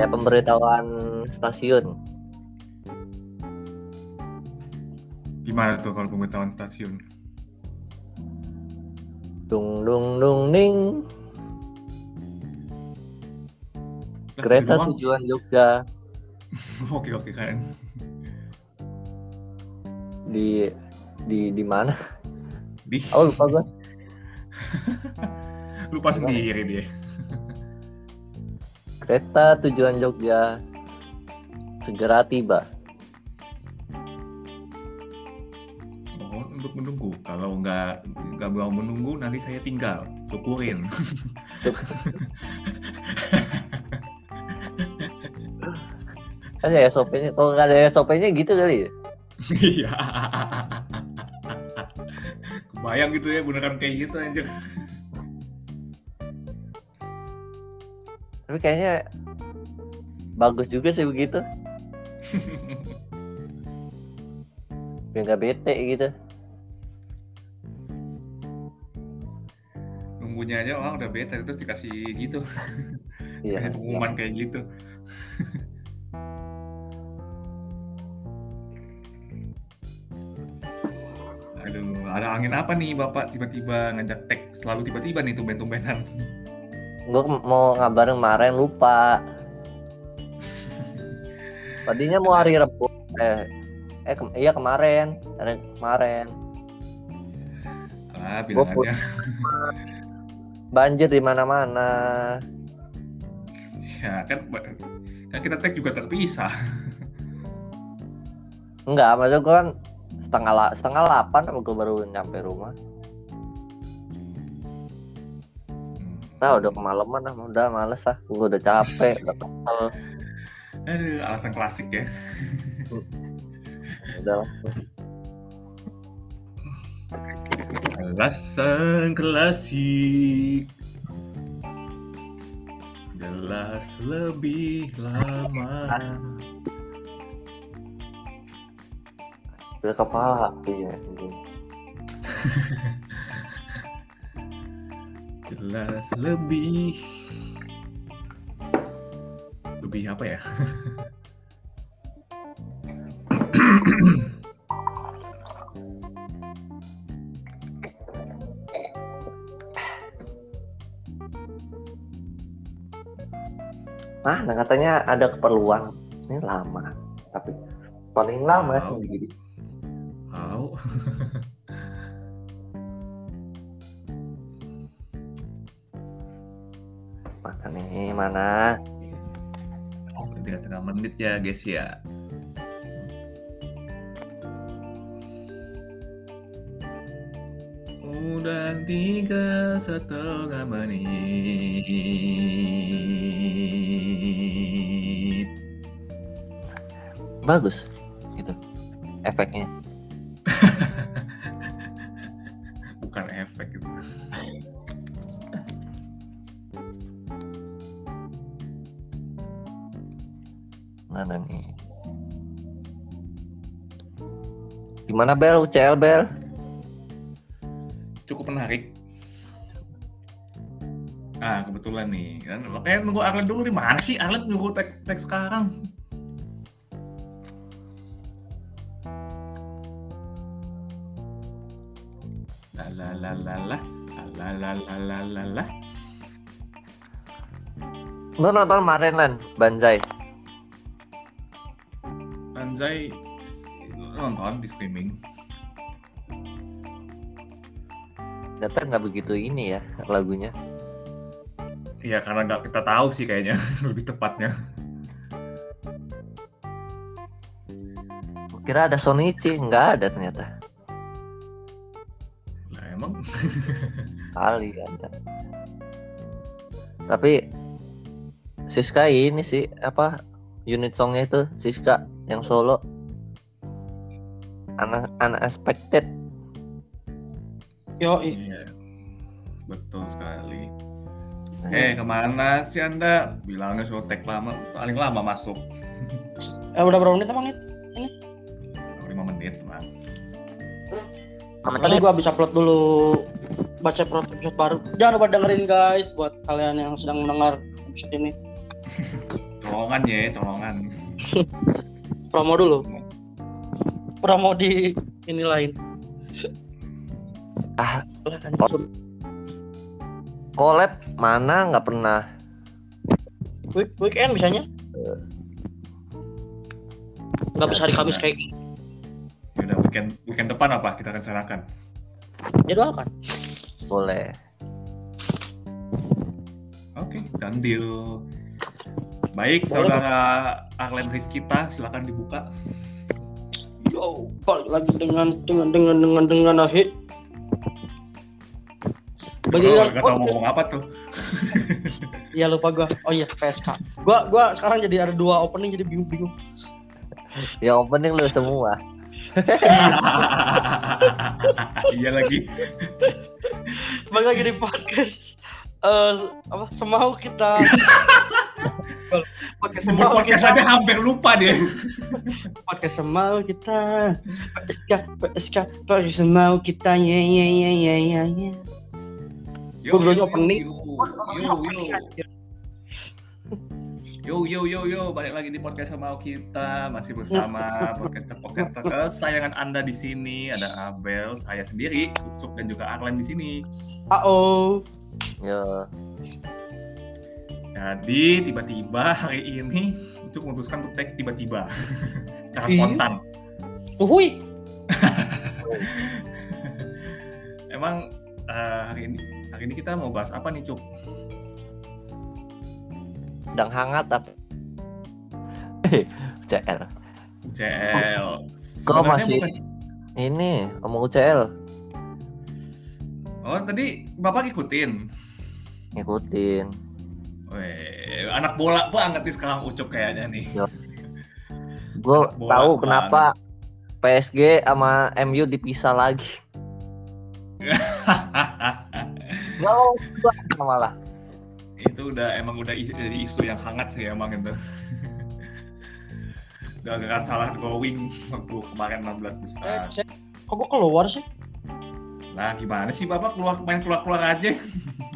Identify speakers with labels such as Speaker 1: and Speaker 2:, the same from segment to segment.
Speaker 1: kayak pemberitahuan stasiun
Speaker 2: Gimana tuh kalau pemberitahuan stasiun?
Speaker 1: dung dung dung ning kereta
Speaker 2: doang.
Speaker 1: tujuan Jogja
Speaker 2: Oke oke keren.
Speaker 1: di di di mana
Speaker 2: Di
Speaker 1: oh lupa gue
Speaker 2: lupa sendiri dia.
Speaker 1: Kereta tujuan Jogja segera tiba
Speaker 2: Mohon untuk menunggu. Kalau nggak nggak mau menunggu nanti saya tinggal. Syukurin.
Speaker 1: kan ya SOP-nya kalau nggak ada SOP-nya gitu kali ya
Speaker 2: Iya. Kebayang gitu ya beneran kayak gitu anjir.
Speaker 1: Tapi kayaknya bagus juga sih begitu biar nggak bete gitu
Speaker 2: Nunggunya aja orang udah bete terus dikasih gitu.
Speaker 1: iya
Speaker 2: Kayak pengumuman kayak gitu. Aduh, ada angin apa nih Bapak tiba-tiba ngajak tag selalu tiba-tiba nih tumben-tumbenan.
Speaker 1: Gue mau ngabarin kemarin lupa tadinya mau hari Rabu eh eh kem- iya kemarin hari kemarin
Speaker 2: Ah, bilang
Speaker 1: Gua
Speaker 2: aja.
Speaker 1: banjir di mana-mana
Speaker 2: Ya, kan kan kita tag juga terpisah.
Speaker 1: enggak maksud gue kan setengah la- setengah delapan apa gue baru nyampe rumah Nah, udah kemalaman lah, udah males ah, gue udah capek, udah kesel,
Speaker 2: Aduh, alasan klasik ya.
Speaker 1: udah lah.
Speaker 2: Alasan klasik. Jelas lebih lama.
Speaker 1: udah kepala iya.
Speaker 2: Jelas lebih. Lebih apa ya?
Speaker 1: Nah, nah katanya ada keperluan. Ini lama, tapi paling lama sendiri.
Speaker 2: Tahu.
Speaker 1: nih mana?
Speaker 2: Tiga setengah menit ya guys ya. Udah tiga setengah menit.
Speaker 1: Bagus, gitu. Efeknya. Gimana Bel? UCL Bel?
Speaker 2: Cukup menarik. Ah kebetulan nih, kan makanya nunggu Arlen dulu di mana sih Arlen nunggu tag sekarang? La la la la la la la la la la la.
Speaker 1: Lu nonton kemarin Lan, Banzai.
Speaker 2: Anzai nonton di streaming.
Speaker 1: Ternyata nggak begitu ini ya lagunya.
Speaker 2: Iya karena nggak kita tahu sih kayaknya lebih tepatnya.
Speaker 1: Kira ada Sonichi, nggak ada ternyata.
Speaker 2: Lah emang
Speaker 1: Kali ada. Tapi Siska ini sih apa unit songnya itu Siska yang solo Una- unexpected
Speaker 3: Yo,
Speaker 2: iya betul sekali. Eh ke mana sih anda? Bilangnya suruh tag lama, paling lama masuk
Speaker 3: eh, udah berapa menit emang itu?
Speaker 2: 5 menit lah.
Speaker 3: Tadi gua habis upload dulu baca episode baru. Jangan lupa dengerin guys buat kalian yang sedang mendengar episode ini.
Speaker 2: colongan ya colongan
Speaker 3: Promo dulu. Promo di ini lain.
Speaker 1: Ah. Collab mana nggak pernah.
Speaker 3: Week, weekend misalnya. Nggak bisa hari Kamis kayak gini.
Speaker 2: Yaudah, weekend weekend depan apa kita rencanakan
Speaker 3: Jadwal kan?
Speaker 1: Boleh.
Speaker 2: Oke, dan deal. Baik,
Speaker 3: Boleh.
Speaker 2: saudara Arlen Rizkita, silakan dibuka.
Speaker 3: Yo, balik lagi dengan dengan dengan dengan dengan akhir. Bagi
Speaker 2: Oh, tahu mau ngomong apa tuh.
Speaker 3: Iya lupa gua. Oh iya PSK. Gua gua sekarang jadi ada dua opening jadi bingung-bingung.
Speaker 1: Ya opening lu semua.
Speaker 2: iya lagi.
Speaker 3: Balik lagi di podcast eh apa semau kita. Podcast semau
Speaker 2: podcast aja hampir lupa dia.
Speaker 3: Podcast semau kita. PSK PSK podcast semau kita ya ya ya ya ya ya.
Speaker 2: Yo, yo,
Speaker 3: opening.
Speaker 2: yo, yo, yo. Yo yo balik lagi di podcast sama kita masih bersama podcaster podcaster kesayangan anda di sini ada Abel saya sendiri Ucup dan juga Arlen di sini
Speaker 3: Oh,
Speaker 1: Ya.
Speaker 2: Jadi tiba-tiba hari ini Ucup memutuskan untuk tag tiba-tiba secara
Speaker 3: Iya.
Speaker 2: spontan
Speaker 3: uhui.
Speaker 2: emang eh, hari ini hari ini kita mau bahas apa nih Cup
Speaker 1: Sedang hangat apa? CL.
Speaker 2: UCL
Speaker 1: Kok masih-
Speaker 2: bukan
Speaker 1: Ini ngomong UCL
Speaker 2: oh tadi bapak ikutin
Speaker 1: ngikutin.
Speaker 2: Weh, anak bola banget nih sekarang Ucup kayaknya nih
Speaker 1: Gue
Speaker 2: Bola
Speaker 1: tahu kenapa PSG sama MU dipisah lagi. Gak mau malah.
Speaker 2: itu udah emang udah jadi isu yang hangat sih emang itu gara-gara salah drawing waktu kemarin 16
Speaker 3: Eh,
Speaker 2: besar
Speaker 3: saya- kok gua keluar sih?
Speaker 2: lah gimana sih bapak keluar main keluar keluar aja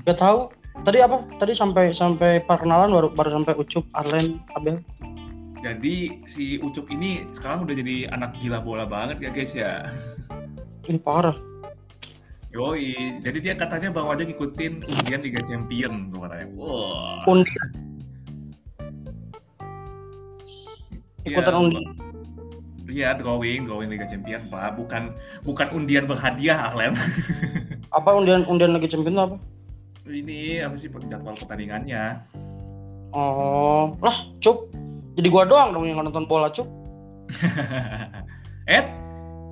Speaker 3: Gak tahu. Tadi apa? Tadi sampai sampai perkenalan baru baru sampai Ucup, Arlen, Abel.
Speaker 2: jadi si Ucup ini sekarang udah jadi anak gila bola banget ya guys ya
Speaker 3: Ini parah.
Speaker 2: Yoi, jadi dia katanya baru aja ngikutin undian Liga Champion tuh katanya. Wah.
Speaker 3: Undi.
Speaker 2: Iya,
Speaker 3: Ikutan undi.
Speaker 2: Iya, drawing, drawing Liga Champion, Pak. Bukan bukan undian berhadiah, Arlen.
Speaker 3: Apa undian undian lagi champion itu apa?
Speaker 2: Ini apa sih jadwal pertandingannya?
Speaker 3: Oh, lah, Cup. Jadi gua doang dong yang nonton bola, Cup.
Speaker 2: Ed,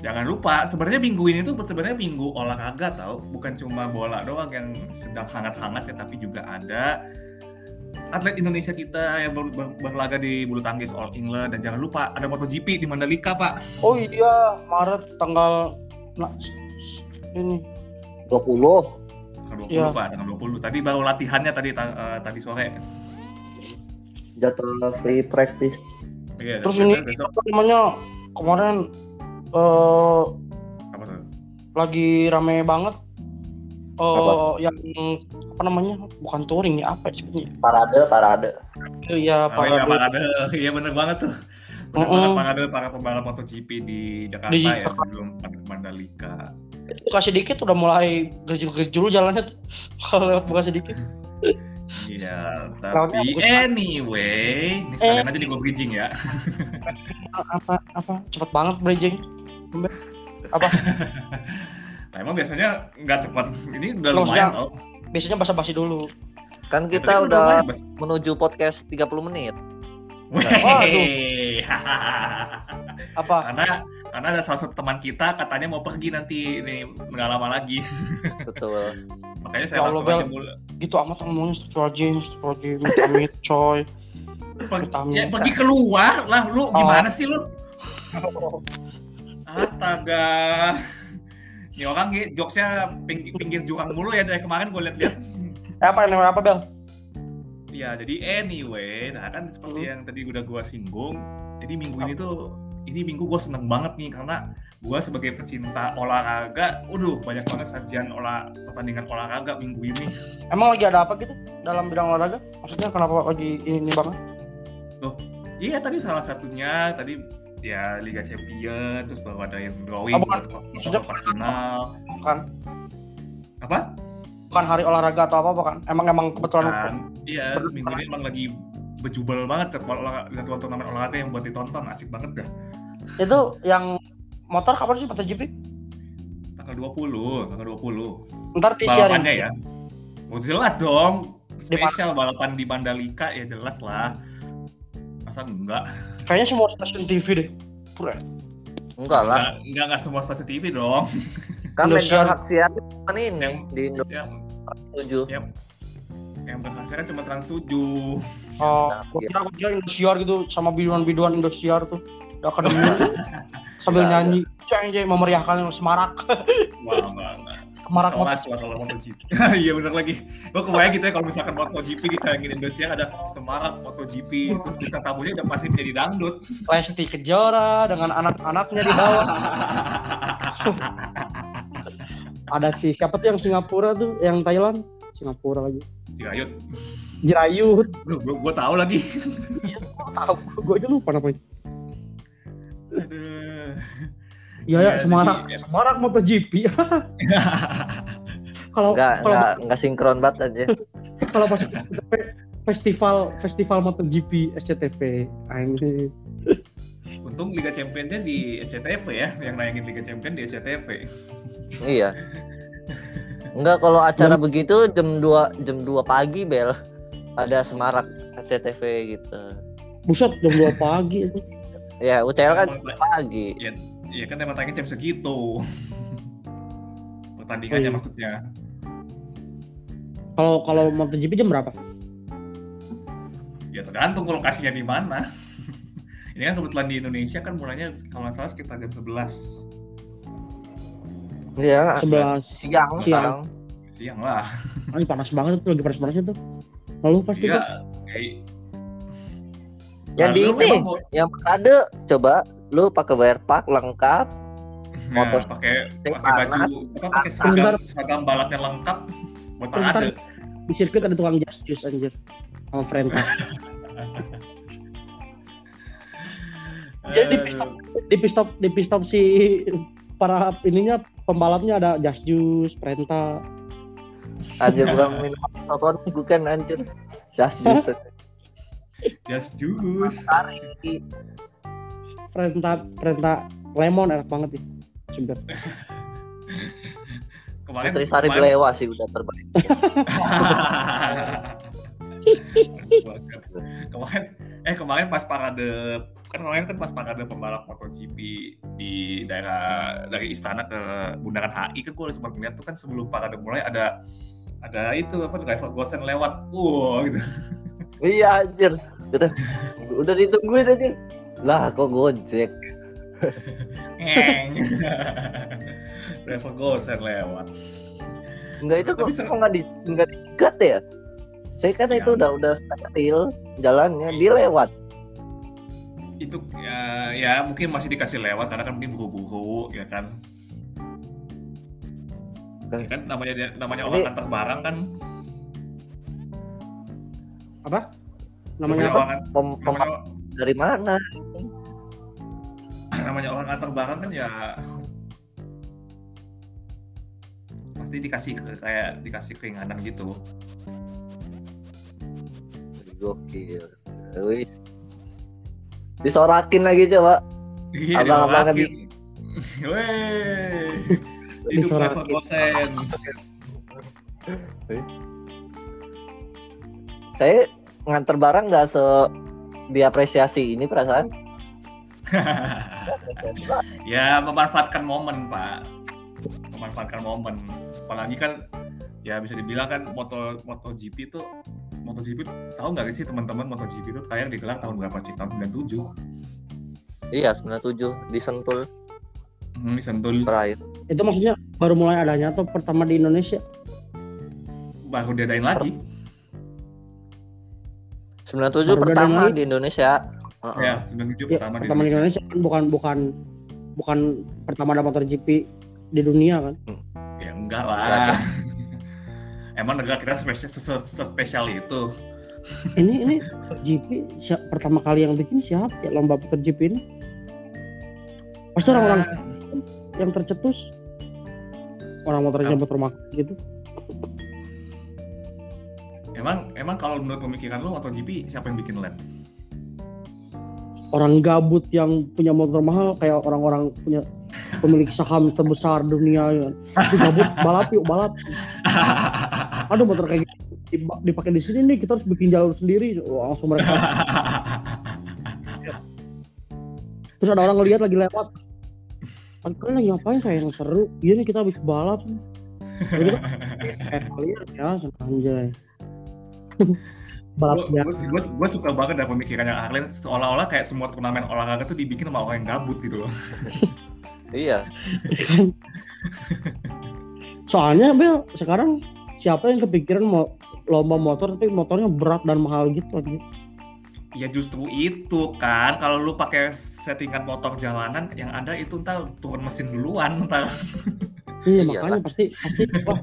Speaker 2: jangan lupa sebenarnya minggu ini tuh sebenarnya minggu olahraga tau, bukan cuma bola doang yang sedang hangat-hangat ya, tapi juga ada atlet Indonesia kita yang ber- ber- berlaga di bulu tangkis All England dan jangan lupa ada MotoGP di Mandalika Pak.
Speaker 3: Oh iya, Maret tanggal nah, ini
Speaker 1: 20.
Speaker 2: Tanggal 20
Speaker 3: Iya.
Speaker 2: Pak, tanggal 20. Tadi baru latihannya tadi ta- eh, tadi sore.
Speaker 1: Jatuh free practice.
Speaker 2: Iya,
Speaker 3: Terus ini
Speaker 2: dan besok
Speaker 3: apa namanya kemarin eh
Speaker 2: apa tuh?
Speaker 3: lagi rame banget. Oh,
Speaker 1: Apa?
Speaker 3: yang apa namanya? Bukan touring ya, apa disebutnya?
Speaker 1: Parade, parade.
Speaker 3: Iya,
Speaker 2: Oh, iya,
Speaker 3: para
Speaker 2: parade. Iya bener banget tuh. Bener
Speaker 3: Mm-mm.
Speaker 2: banget parade para pembalap MotoGP di Jakarta
Speaker 3: Di
Speaker 2: ya
Speaker 3: Jakarta.
Speaker 2: sebelum Mandalika.
Speaker 3: Kasih dikit udah mulai gerjul-gerjul jalannya tuh. Kalau lewat Bekasi dikit.
Speaker 2: Iya, tapi anyway, ini sekalian aja di go bridging ya.
Speaker 3: apa apa cepet banget bridging. Apa?
Speaker 2: Nah, emang biasanya nggak cepat. Ini udah
Speaker 3: Maksudnya-
Speaker 2: lumayan tau.
Speaker 3: Biasanya basa-basi dulu.
Speaker 1: Kan
Speaker 2: Ya,
Speaker 1: kita
Speaker 2: tadi
Speaker 1: udah
Speaker 2: lumayan,
Speaker 1: menuju podcast 30 menit.
Speaker 2: Weh.
Speaker 3: Apa?
Speaker 2: karena karena ada salah satu teman kita katanya mau pergi nanti ini nggak lama lagi.
Speaker 1: Betul.
Speaker 2: Makanya saya
Speaker 3: Ya Allah,
Speaker 2: langsung aja mulai.
Speaker 3: Gitu amat ngomongnya Astagfirullahaladzim, Astagfirullahaladzim, amit coy.
Speaker 2: Per-
Speaker 3: Vitamin.
Speaker 2: ya, pergi keluar lah lu
Speaker 3: Oh.
Speaker 2: gimana sih lu? Astaga. Ini orang nih jokesnya pinggir, pinggir jurang mulu ya dari kemarin gue liat-liat.
Speaker 3: Eh, apa yang apa Bel?
Speaker 2: Ya, jadi anyway, nah kan seperti
Speaker 3: Hmm.
Speaker 2: yang tadi udah gua singgung, jadi minggu ini tuh, ini minggu gue seneng banget nih karena gua sebagai pecinta olahraga, waduh banyak banget sajian olah pertandingan olahraga minggu ini.
Speaker 3: Emang lagi ada apa gitu dalam bidang olahraga? Maksudnya kenapa lagi ini, ini banget?
Speaker 2: Iya tadi salah satunya tadi ya Liga Champion terus baru ada yang drawing
Speaker 3: Oh, bukan.
Speaker 2: buat final.
Speaker 3: Bukan.
Speaker 2: Apa?
Speaker 3: Bukan hari olahraga atau apa apa kan? Emang emang kebetulan
Speaker 2: iya minggu ini emang lagi bejubel banget jadwal turnamen olahraga yang buat ditonton asik banget dah.
Speaker 3: itu yang motor kapan sih MotoGP?
Speaker 2: Tanggal 20, tanggal 20.
Speaker 3: Ntar di.
Speaker 2: Balapannya ya. Oh, jelas dong. Spesial balapan di Mandalika ya jelas lah. Masa enggak?
Speaker 3: Kayaknya semua stasiun TV deh. Pura.
Speaker 1: Enggak lah.
Speaker 2: Enggak, enggak, enggak semua stasiun TV dong.
Speaker 1: Kan media hak siar ini
Speaker 2: Yang-
Speaker 1: di Indonesia
Speaker 2: Yang
Speaker 1: 7.
Speaker 2: yang yang berhasil kan cuma Trans 7.
Speaker 3: Oh,
Speaker 1: Nah, iya.
Speaker 3: kira gua kira Indosiar gitu sama biduan-biduan Indosiar tuh. Udah akademi sambil
Speaker 1: Enggak,
Speaker 3: nyanyi, ceng ceng memeriahkan semarak,
Speaker 2: Wah, enggak, enggak. Kelas lah kalau MotoGP. Iya bener lagi. Gue kebayang gitu ya kalau misalkan MotoGP ditayangin Indonesia ada semarak MotoGP terus kita tamunya udah pasti jadi dangdut.
Speaker 3: Lesti Kejora dengan anak-anaknya di bawah. Ada si siapa tuh yang Singapura tuh, yang Thailand, Singapura lagi.
Speaker 2: Dirayut.
Speaker 3: Jirayut,
Speaker 2: Lu gue gue tahu lagi.
Speaker 3: tahu gue aja lupa namanya.
Speaker 2: Aduh.
Speaker 3: Iya
Speaker 2: Iya,
Speaker 3: ya, Semarak,
Speaker 2: jadi-
Speaker 3: Semarak MotoGP. Kalau
Speaker 1: Enggak
Speaker 3: kalau
Speaker 1: enggak enggak sinkron banget aja.
Speaker 3: kalau pas festival festival MotoGP SCTV.
Speaker 2: Untung Liga Championsnya di SCTV ya, yang nayangin Liga Champion di SCTV.
Speaker 1: Iya. Enggak kalau acara begitu jam 2 jam 2 pagi bel ada semarak SCTV gitu.
Speaker 3: Buset jam 2 pagi itu.
Speaker 1: Ya UCL kan
Speaker 2: Emang-
Speaker 1: pagi.
Speaker 2: Iya kan emang tayangin jam segitu. Pertandingannya
Speaker 3: Oh, iya.
Speaker 2: maksudnya.
Speaker 3: Kalau kalau MotoGP jam berapa?
Speaker 2: Ya tergantung lokasinya di mana. Ini kan kebetulan di Indonesia kan mulainya kalau nggak salah sekitar jam 11
Speaker 1: Iya.
Speaker 3: 11
Speaker 1: Siang
Speaker 3: Siang.
Speaker 1: sekarang.
Speaker 2: siang lah.
Speaker 3: Ah, ini panas banget tuh, lagi panas-panasnya tuh. Lalu pasti
Speaker 2: Iya.
Speaker 3: tuh.
Speaker 2: kayak-
Speaker 1: Yang
Speaker 2: Nah,
Speaker 1: di ini,
Speaker 2: mau-
Speaker 1: yang ada coba lu pakai wear pack lengkap.
Speaker 2: Nah,
Speaker 1: motor
Speaker 2: pakai pakai baju apa pakai seragam seragam balapnya lengkap buat ada.
Speaker 3: Di sirkuit ada tukang jas jus anjir. Sama Frenta. Jadi di pit stop, di pit stop, di pit stop si para ininya pembalapnya ada jas jus, Frenta.
Speaker 1: Aja bukan minum alkohol bukan anjir. Jas jus.
Speaker 2: Just juice.
Speaker 1: Tarik.
Speaker 3: Frenta, Frenta lemon enak banget nih. Sumpah.
Speaker 2: Kemarin
Speaker 1: Putri Sari
Speaker 2: kemarin-
Speaker 1: Belewa sih udah terbaik.
Speaker 2: kemarin eh kemarin pas parade kan kemarin kan pas parade pembalap MotoGP di daerah dari istana ke bundaran HI kan gue sempat ngeliat tuh kan sebelum parade mulai ada ada itu apa driver gosen lewat wow gitu
Speaker 1: Iya anjir. Udah udah ditungguin aja. Lah kok Gojek.
Speaker 2: driver gosen lewat
Speaker 1: Enggak itu kok kok nggak di nggak dikat ya? Saya kan
Speaker 2: Ya.
Speaker 1: itu udah udah steril jalannya dia lewat.
Speaker 2: Itu ya, ya mungkin masih dikasih lewat karena kan mungkin buru-buru ya kan ya kan namanya namanya orang antar barang kan
Speaker 3: Namanya apa?
Speaker 2: orang
Speaker 1: Pem,
Speaker 2: namanya,
Speaker 1: dari mana?
Speaker 2: namanya orang antar barang kan ya pasti dikasih ke- kayak dikasih keringanan gitu
Speaker 1: Gokil. Wis. Disorakin lagi coba.
Speaker 2: Iya,
Speaker 1: Abang-abang.
Speaker 2: Wey, hidup
Speaker 3: Disorakin.
Speaker 2: level gosen.
Speaker 1: Saya nganter barang nggak se diapresiasi ini perasaan.
Speaker 2: ya memanfaatkan momen pak, memanfaatkan momen. Apalagi kan ya bisa dibilang kan moto MotoGP itu MotoGP tahu nggak sih teman-teman MotoGP itu tayang digelar tahun berapa sih? Tahun 97.
Speaker 1: Iya 97 di Sentul
Speaker 2: Hmm, di Sentul
Speaker 1: terakhir.
Speaker 3: Itu maksudnya baru mulai adanya atau pertama di Indonesia?
Speaker 2: baru diadain lagi.
Speaker 1: 97
Speaker 3: Baru
Speaker 1: pertama di Indonesia. Heeh.
Speaker 2: Ya, 97
Speaker 3: Ya,
Speaker 2: pertama,
Speaker 3: pertama di Indonesia kan bukan bukan bukan pertama ada MotoGP di dunia kan?
Speaker 2: Ya enggak
Speaker 1: Enggak
Speaker 2: lah. Emang negara kita spesial, itu.
Speaker 3: Ini ini GP siap, pertama kali yang bikin siapa ya lomba GP ini? Pasti orang-orang
Speaker 2: Eh,
Speaker 3: yang tercetus orang motornya motor mak gitu.
Speaker 2: emang emang kalau menurut pemikiran lu MotoGP siapa yang bikin lab?
Speaker 3: Orang gabut yang punya motor mahal kayak orang-orang punya pemilik saham terbesar dunia. Itu gabut balap yuk balap. Aduh motor kayak gitu dipa- dipakai di sini nih kita harus bikin jalur sendiri. Wah, langsung mereka terus ada orang ngeliat lagi lewat. Kan kalian lagi ngapain kayak yang seru? Iya nih kita habis balap. Jadi kita eh kalian ya anjay. balap ya.
Speaker 2: gue suka banget dari pemikirannya Arlen seolah-olah kayak semua turnamen olahraga tuh dibikin sama orang yang gabut gitu loh.
Speaker 1: Iya.
Speaker 3: Soalnya Bel sekarang siapa yang kepikiran mau lomba motor tapi motornya berat dan mahal gitu lagi.
Speaker 2: Ya justru itu kan kalau lu pakai settingan motor jalanan yang ada itu ntar turun mesin duluan ntar.
Speaker 3: Iya
Speaker 1: Iyalah.
Speaker 3: makanya pasti pasti wah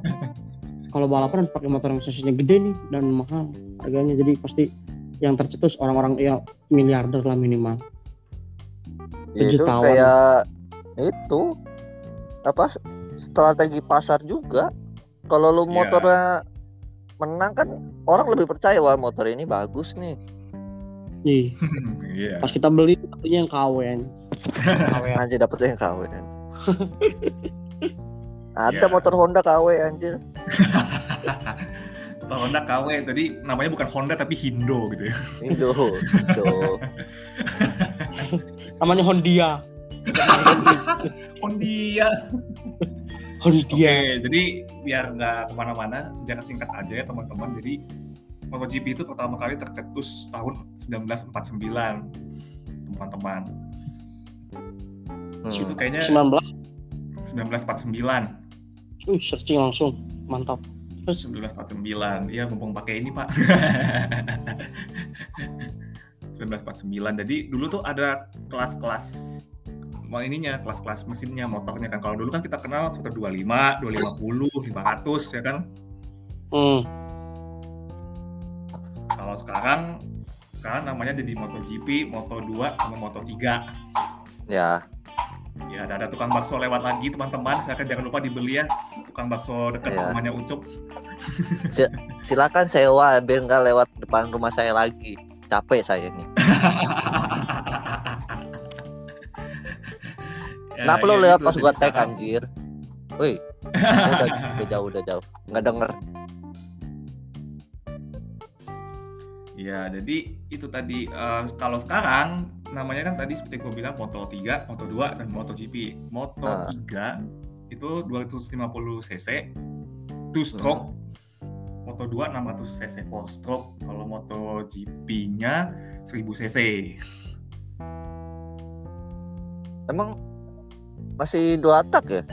Speaker 3: kalau balapan pakai motor yang sisinya gede nih dan mahal harganya jadi pasti yang tercetus orang-orang ya miliarder lah minimal.
Speaker 1: Ya, itu kayak itu apa strategi pasar juga. Kalau lu
Speaker 2: Iya.
Speaker 1: motornya menang kan orang lebih percaya wah motor ini bagus nih.
Speaker 3: Nih
Speaker 2: Iya.
Speaker 3: pas kita beli satunya yang. KWN.
Speaker 1: Anjir dapetnya yang KW kan. Ada
Speaker 2: Iya.
Speaker 1: motor Honda KW anjir.
Speaker 2: Motor Honda KW tadi namanya bukan Honda tapi Hindo gitu ya.
Speaker 1: Indo. Indo.
Speaker 3: Namanya Hondia.
Speaker 2: Hondia. Oke,
Speaker 3: Hondia.
Speaker 2: jadi biar nggak ke mana-mana, sejarah singkat aja ya teman-teman. Jadi MotoGP itu pertama kali tercetus tahun 1949, teman-teman.
Speaker 1: Hmm.
Speaker 2: Itu kayaknya
Speaker 3: 19.
Speaker 2: 1949.
Speaker 3: Uh, searching langsung. Mantap. Terus
Speaker 2: 1949. Ya, mumpung pakai ini, Pak. 1949. Jadi dulu tuh ada kelas-kelas ininya, kelas-kelas mesinnya, motornya kan. Kalau dulu kan kita kenal 125, 250, 500 ya kan.
Speaker 3: hmm,
Speaker 2: Kalau sekarang sekarang namanya jadi MotoGP, Moto2 sama Moto3.
Speaker 1: Ya,
Speaker 2: Ya, ada, ada tukang bakso lewat lagi teman-teman. Saya jangan lupa dibeli ya tukang bakso dekat
Speaker 1: Iya.
Speaker 2: rumahnya Ucup.
Speaker 1: silakan sewa biar nggak lewat depan rumah saya lagi. Capek saya nih.
Speaker 2: Ya,
Speaker 1: Kenapa lo
Speaker 2: ya
Speaker 1: lewat
Speaker 2: gitu.
Speaker 1: pas gua tag anjir? Woi. udah, udah jauh, udah jauh. Nggak denger.
Speaker 2: Ya, jadi itu tadi eh, kalau sekarang namanya kan tadi seperti gue bilang Moto 3, Moto 2 dan MotoGP. Moto
Speaker 1: Ah.
Speaker 2: 3 itu 250 cc, two stroke. Moto 2 600 cc four stroke. Kalau MotoGP-nya 1000 cc.
Speaker 1: Emang masih dua tak ya?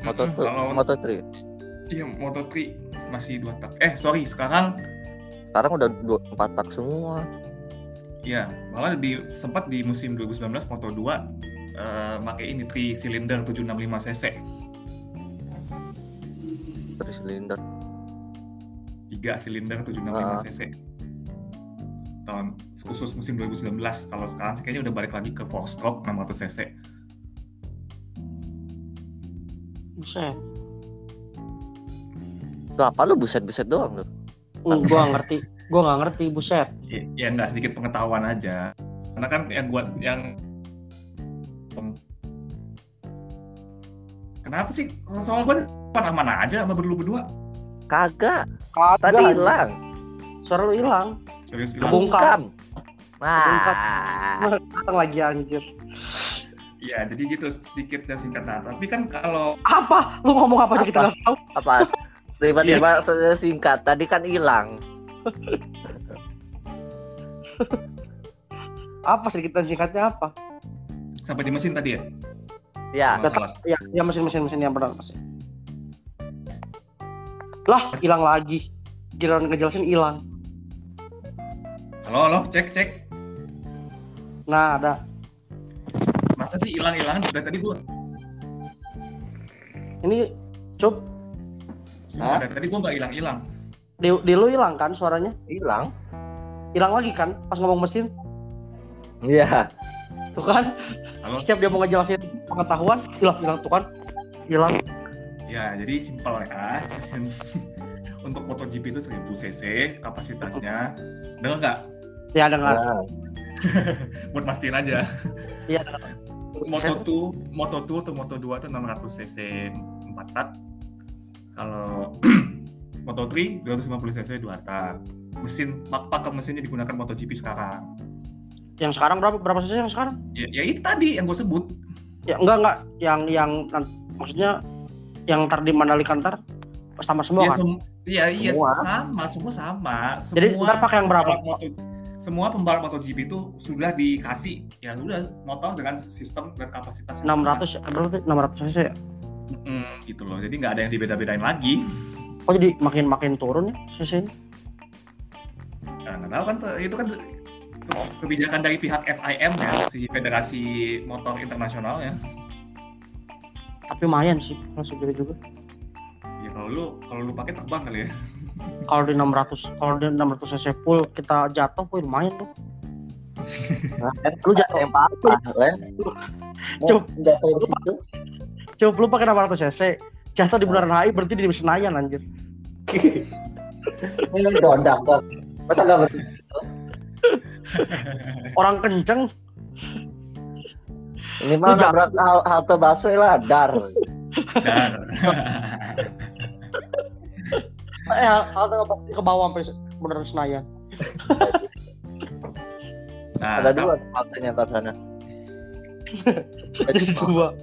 Speaker 1: Moto
Speaker 2: Mm-mm, kalau
Speaker 1: Moto 3.
Speaker 2: iya Moto 3 masih dua tak. Eh, sorry, sekarang
Speaker 1: Sekarang udah dua, empat tak semua.
Speaker 2: Iya, malah di sempat di musim 2019 Moto 2 eh pakai ini 3 silinder 765 cc.
Speaker 1: Terus silinder.
Speaker 2: 3 silinder 765
Speaker 1: Ah.
Speaker 2: cc. Tahun khusus musim 2019. Kalau sekarang sih kayaknya udah balik lagi ke 4 stroke 600 cc.
Speaker 3: Buset.
Speaker 1: Tuh apa lu buset-buset doang tuh?
Speaker 3: Hmm, gua nggak ngerti. Gua nggak ngerti, buset.
Speaker 2: Ya, ya nggak sedikit pengetahuan aja. Karena kan yang buat yang Kenapa sih? Soal gue mana aja sama berdua berdua.
Speaker 1: Kagak.
Speaker 3: Kagak.
Speaker 1: Tadi hilang.
Speaker 3: Suara lu hilang.
Speaker 2: Serius hilang.
Speaker 3: Kebongkar.
Speaker 1: Bungkam.
Speaker 3: Kebongkar.
Speaker 1: Wah.
Speaker 3: Datang lagi anjir.
Speaker 2: Iya, jadi gitu sedikit dan singkat. Nah, tapi kan kalau
Speaker 3: Apa? Lu ngomong apa sih kita
Speaker 1: Apa?
Speaker 3: nggak tahu?
Speaker 1: Apa? Tiba-tiba singkat. Tadi kan hilang.
Speaker 3: Apa sedikit dan singkatnya apa?
Speaker 2: sampai di mesin tadi ya?
Speaker 1: Ya.
Speaker 3: Ya, ya mesin-mesin mesin yang benar mesin. Lah, hilang lagi. Giliran ngejelasin hilang.
Speaker 2: Halo, halo, cek, cek.
Speaker 3: Nah, ada.
Speaker 2: Masa sih hilang-hilang? Dari tadi gua
Speaker 3: Ini cup.
Speaker 2: Sumpah, dari tadi gua nggak hilang-hilang.
Speaker 3: di, di lu hilang kan suaranya?
Speaker 1: Hilang.
Speaker 3: Hilang lagi kan pas ngomong mesin?
Speaker 1: Iya.
Speaker 3: Tuh kan?
Speaker 2: Kalau
Speaker 3: setiap dia mau ngejelasin pengetahuan hilang hilang tuh kan? Hilang.
Speaker 2: Ya jadi simpel ya. Untuk MotoGP itu 1000 cc kapasitasnya. Dengar nggak?
Speaker 3: ya dengar.
Speaker 1: Nah,
Speaker 2: Buat pastiin aja.
Speaker 3: iya
Speaker 2: Moto2, Moto2 atau Moto2 itu 600 cc 4 tak. Kalau Moto3 250 cc 2 tak. Mesin pak pakem mesinnya digunakan MotoGP sekarang.
Speaker 3: yang sekarang berapa berapa sih yang sekarang
Speaker 2: Ya, ya itu tadi yang gue sebut.
Speaker 3: ya enggak enggak yang yang nan- maksudnya yang ntar di Mandalika ntar sama semua
Speaker 2: ya,
Speaker 3: kan
Speaker 2: sem- iya, iya
Speaker 1: Semua.
Speaker 2: sama, semua sama. Semua
Speaker 3: Jadi ntar pakai yang berapa?
Speaker 2: Moto- semua pembalap MotoGP itu sudah dikasih ya sudah motor dengan sistem dan kapasitas yang
Speaker 3: 600 ya, berarti 600 cc ya.
Speaker 2: Mm, gitu loh. Jadi nggak ada yang dibeda-bedain lagi.
Speaker 3: kok jadi makin makin turun ya cc?
Speaker 2: Nah, nggak tahu kan itu kan ke- kebijakan dari pihak FIM ya, si Federasi Motor Internasional ya.
Speaker 3: tapi lumayan sih kalau segitu juga
Speaker 2: Ya kalau lu kalau lu pakai terbang kali ya.
Speaker 3: Kalau di 600 kalau di 600 cc full kita jatuh wih lumayan tuh.
Speaker 1: Nah, kan
Speaker 3: lu jatuh
Speaker 1: yang apa kan?
Speaker 3: Cuk.
Speaker 1: nggak kayak gitu
Speaker 3: coba lu pakai 600 cc jatuh di bundaran HI berarti di Senayan anjir.
Speaker 1: Ini dondak kok masa nggak berhenti?
Speaker 3: Orang kenceng.
Speaker 1: Ini mah nabrak hal- halte busway lah dar.
Speaker 2: Dan
Speaker 3: eh halte ke- ke bawah sampai bundaran Senayan
Speaker 2: nah,
Speaker 1: ada dua haltenya ntar sana
Speaker 3: jadi dua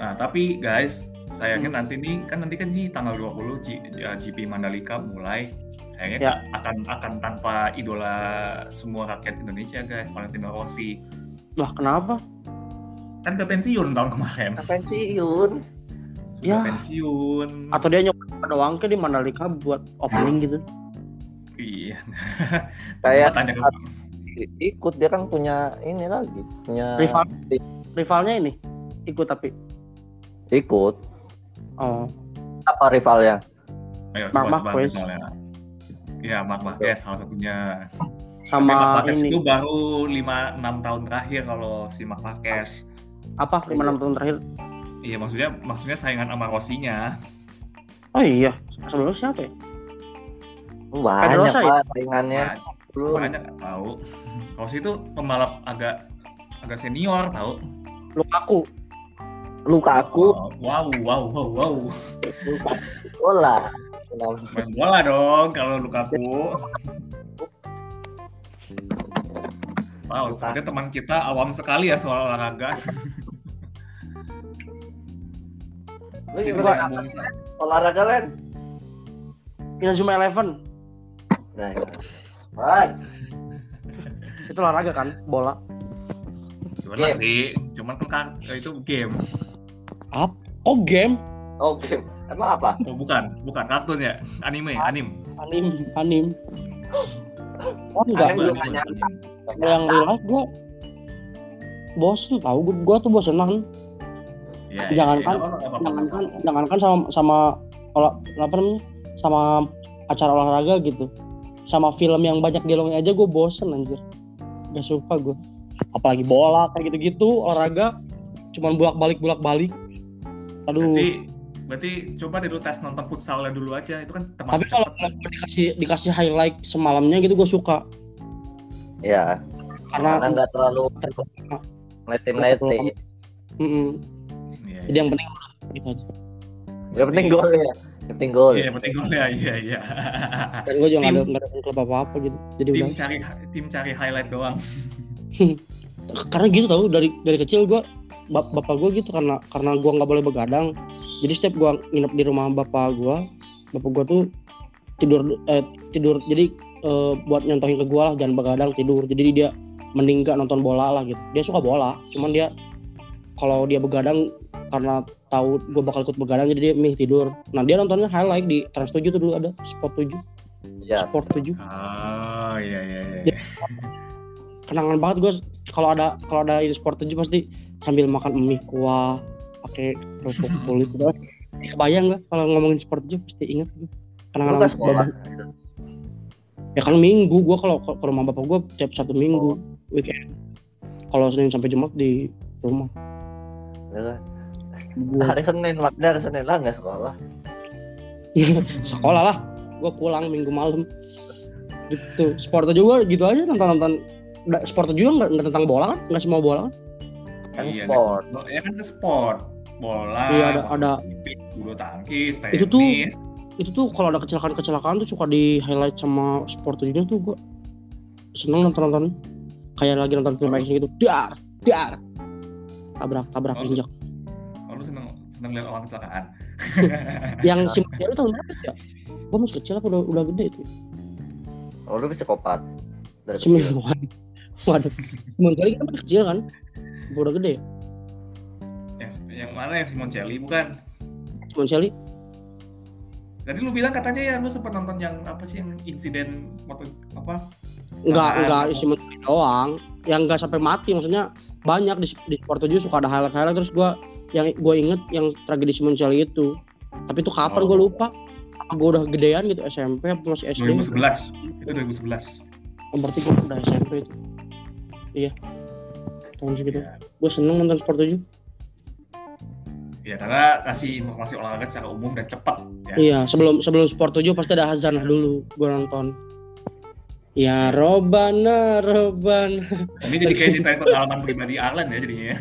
Speaker 2: Nah, tapi guys, sayangnya nanti nih kan nanti kan nih tanggal 20 G- ya, GP Mandalika mulai. Sayangnya
Speaker 3: Ya.
Speaker 2: akan akan tanpa idola semua rakyat Indonesia guys, Valentino Rossi.
Speaker 3: lah kenapa
Speaker 2: Kan udah pensiun tahun kemarin.
Speaker 1: pensiun
Speaker 2: Udah
Speaker 3: Ya.
Speaker 2: pensiun.
Speaker 3: atau dia nyoba doang ke di Mandalika buat opening gitu
Speaker 2: Iya.
Speaker 1: Kayak-
Speaker 2: Coba tanya ke
Speaker 1: ikut dia kan punya ini lagi punya
Speaker 3: rival rivalnya ini ikut tapi
Speaker 1: ikut
Speaker 3: oh
Speaker 1: apa rivalnya
Speaker 2: Ayo,
Speaker 3: Mark Marquez.
Speaker 2: Iya, Mark Marquez salah satunya. Mark
Speaker 3: sama
Speaker 2: Marquez
Speaker 3: ini
Speaker 2: itu baru 5-6 tahun terakhir kalau si Mark Marquez.
Speaker 3: apa lima enam tahun terakhir
Speaker 2: Iya, maksudnya maksudnya saingan sama Rossi-nya.
Speaker 3: oh iya sebelumnya siapa ya
Speaker 1: banyak
Speaker 3: Pedrosa ya?
Speaker 1: pak saingannya Belum.
Speaker 2: nggak tahu. Rossi itu pembalap agak agak senior tahu.
Speaker 3: Lukaku
Speaker 1: luka aku
Speaker 2: Oh, wow, wow, wow, wow.
Speaker 1: luka bola
Speaker 2: Main bola dong kalau Lukaku. Wow, sepertinya teman kita awam sekali ya soal olahraga.
Speaker 1: Lu
Speaker 2: nyambung.
Speaker 1: olahraga kan
Speaker 3: Inazuma Eleven
Speaker 1: nah ya. Right.
Speaker 3: itu olahraga kan bola
Speaker 2: Gimana
Speaker 1: Game.
Speaker 2: sih? Cuman kan itu game.
Speaker 3: oh game
Speaker 1: oke emang apa
Speaker 2: Oh bukan, bukan kartun ya, anime, anim.
Speaker 3: anim anim oh enggak
Speaker 1: Anim
Speaker 2: anim.
Speaker 3: Yang real life gua bosen tau gua, gua tuh bosenan
Speaker 2: Ya,
Speaker 3: Jangankan-
Speaker 2: ya, apa-apa.
Speaker 3: jangankan jangankan sama sama olah apa namanya sama acara olahraga gitu. Sama film yang banyak dialognya aja gue bosen anjir. Gak suka gue apalagi bola kayak gitu-gitu olahraga cuman bolak balik bolak balik aduh.
Speaker 2: Berarti berarti coba deh lu tes nonton futsalnya dulu aja, itu kan
Speaker 3: tapi
Speaker 2: termasuk
Speaker 3: kalau
Speaker 2: cepet.
Speaker 3: dikasih dikasih highlight semalamnya gitu gue suka.
Speaker 1: Ya karena
Speaker 3: karena
Speaker 1: nggak terlalu.
Speaker 2: Iya,
Speaker 3: jadi yang penting gitu aja.
Speaker 1: Yang penting gol ya. Yang penting gol.
Speaker 2: Iya, yang penting gol ya, iya, iya.
Speaker 3: dan gue juga nggak ada klub apa apa gitu. Jadi
Speaker 2: tim
Speaker 3: udah.
Speaker 2: cari tim cari highlight doang.
Speaker 3: karena gitu tau dari dari kecil gue bap- bapak gue gitu karena karena gue nggak boleh begadang. Jadi setiap gue nginep di rumah bapak gue bapak gue tuh tidur eh, tidur. Jadi eh, buat nyontohin ke gue lah jangan begadang tidur. Jadi dia mending gak nonton bola lah gitu. Dia suka bola cuman dia kalau dia begadang karena tahu gue bakal ikut begadang jadi dia milih tidur. Nah dia nontonnya highlight di Trans 7 tuh dulu ada Sport 7
Speaker 1: ya
Speaker 3: Sport 7
Speaker 2: Oh, iya iya iya.
Speaker 3: kenangan banget gue kalau ada kalau ada ini sport 7 pasti sambil makan mie kuah pakai kerupuk kulit. Gitu kebayang gak kalau ngomongin sport 7 pasti inget gue
Speaker 1: Lu
Speaker 3: Kadang-kadang
Speaker 1: kan sekolah.
Speaker 3: ya kan minggu gue kalau ke rumah bapak gue tiap satu minggu weekend. Kalau Senin sampai Jumat di rumah
Speaker 1: kan?
Speaker 3: gue
Speaker 1: Hari Senin, makanya hari Senin lah nggak sekolah.
Speaker 3: sekolah lah. Gue pulang minggu malam. Gitu. Sport juga gitu aja nonton-nonton. Nggak- Sport juga nggak nggak tentang bola kan? Nggak semua bola kan?
Speaker 1: Kan
Speaker 2: Iya,
Speaker 1: sport.
Speaker 2: Ya kan sport. Bola,
Speaker 3: Iya, ada- ada.
Speaker 2: Bulu tangkis, tenis.
Speaker 3: Itu tuh- Itu tuh kalau ada kecelakaan-kecelakaan tuh suka di highlight sama sport juga tuh gue seneng nonton-nonton. Kayak lagi nonton film action gitu. Dar, dar. Tabrak, tabrak
Speaker 2: Oh.
Speaker 3: injak.
Speaker 2: Oh, lu seneng seneng lihat orang kecelakaan.
Speaker 3: Yang si itu tahun berapa ya? Gue masih kecil apa udah, udah gede itu?
Speaker 1: Oh, lu psikopat. Dari kecil.
Speaker 3: Waduh. Simon kali kan masih kecil kan? Gua Udah gede.
Speaker 2: Yang, yang mana yang Simon Celli bukan?
Speaker 3: Simon Shelly
Speaker 2: Tadi lu bilang katanya ya lu sempat nonton yang apa sih yang insiden motor apa?
Speaker 3: enggak enggak Simon doang. Yang enggak sampai mati maksudnya banyak di di sport juga suka ada highlight-highlight terus gua yang gue inget yang tragedi Simon Shelly itu. Tapi itu kapan
Speaker 2: Oh.
Speaker 3: gue lupa. Apa gue udah gedean gitu SMP apa masih SD?
Speaker 2: 2011. Itu 2011.
Speaker 3: Oh, berarti gue udah SMP itu. Iya. Tahun segitu.
Speaker 2: Ya.
Speaker 3: Gue seneng nonton sport juga.
Speaker 2: ya karena kasih informasi olahraga secara umum dan cepat ya.
Speaker 3: Iya, sebelum sebelum sport 7 pasti ada hazanah dulu gue nonton. Ya Robana, Robana.
Speaker 2: Ini jadi kayak ceritain pengalaman pribadi Arlen ya jadinya ya.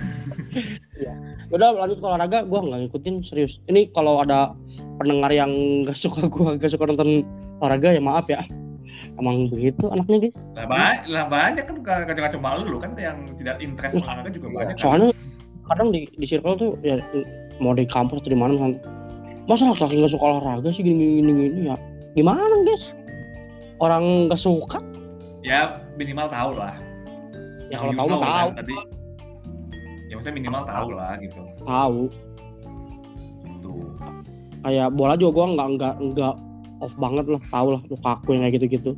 Speaker 3: Udah lanjut ke olahraga, gue nggak ngikutin serius. Ini kalau ada pendengar yang gak suka gue gak suka nonton olahraga ya maaf ya. Emang begitu anaknya guys.
Speaker 2: Lah, ba- lah banyak kan gak cuma lu kan yang tidak interest olahraga juga banyak kan.
Speaker 3: Soalnya kadang di di circle tuh ya mau di kampus atau di mana masa laki-laki nggak suka olahraga sih gini gini gini ya gimana guys orang nggak suka
Speaker 2: Ya minimal tahu lah.
Speaker 3: ya
Speaker 2: Yang
Speaker 3: kalau tahu
Speaker 2: know
Speaker 3: tahu
Speaker 2: kan, tadi. Ya maksudnya minimal tahu lah gitu.
Speaker 3: tahu
Speaker 2: Tuh.
Speaker 3: kayak bola juga gue nggak nggak nggak off banget lah tahu lah Lukaku yang kayak gitu gitu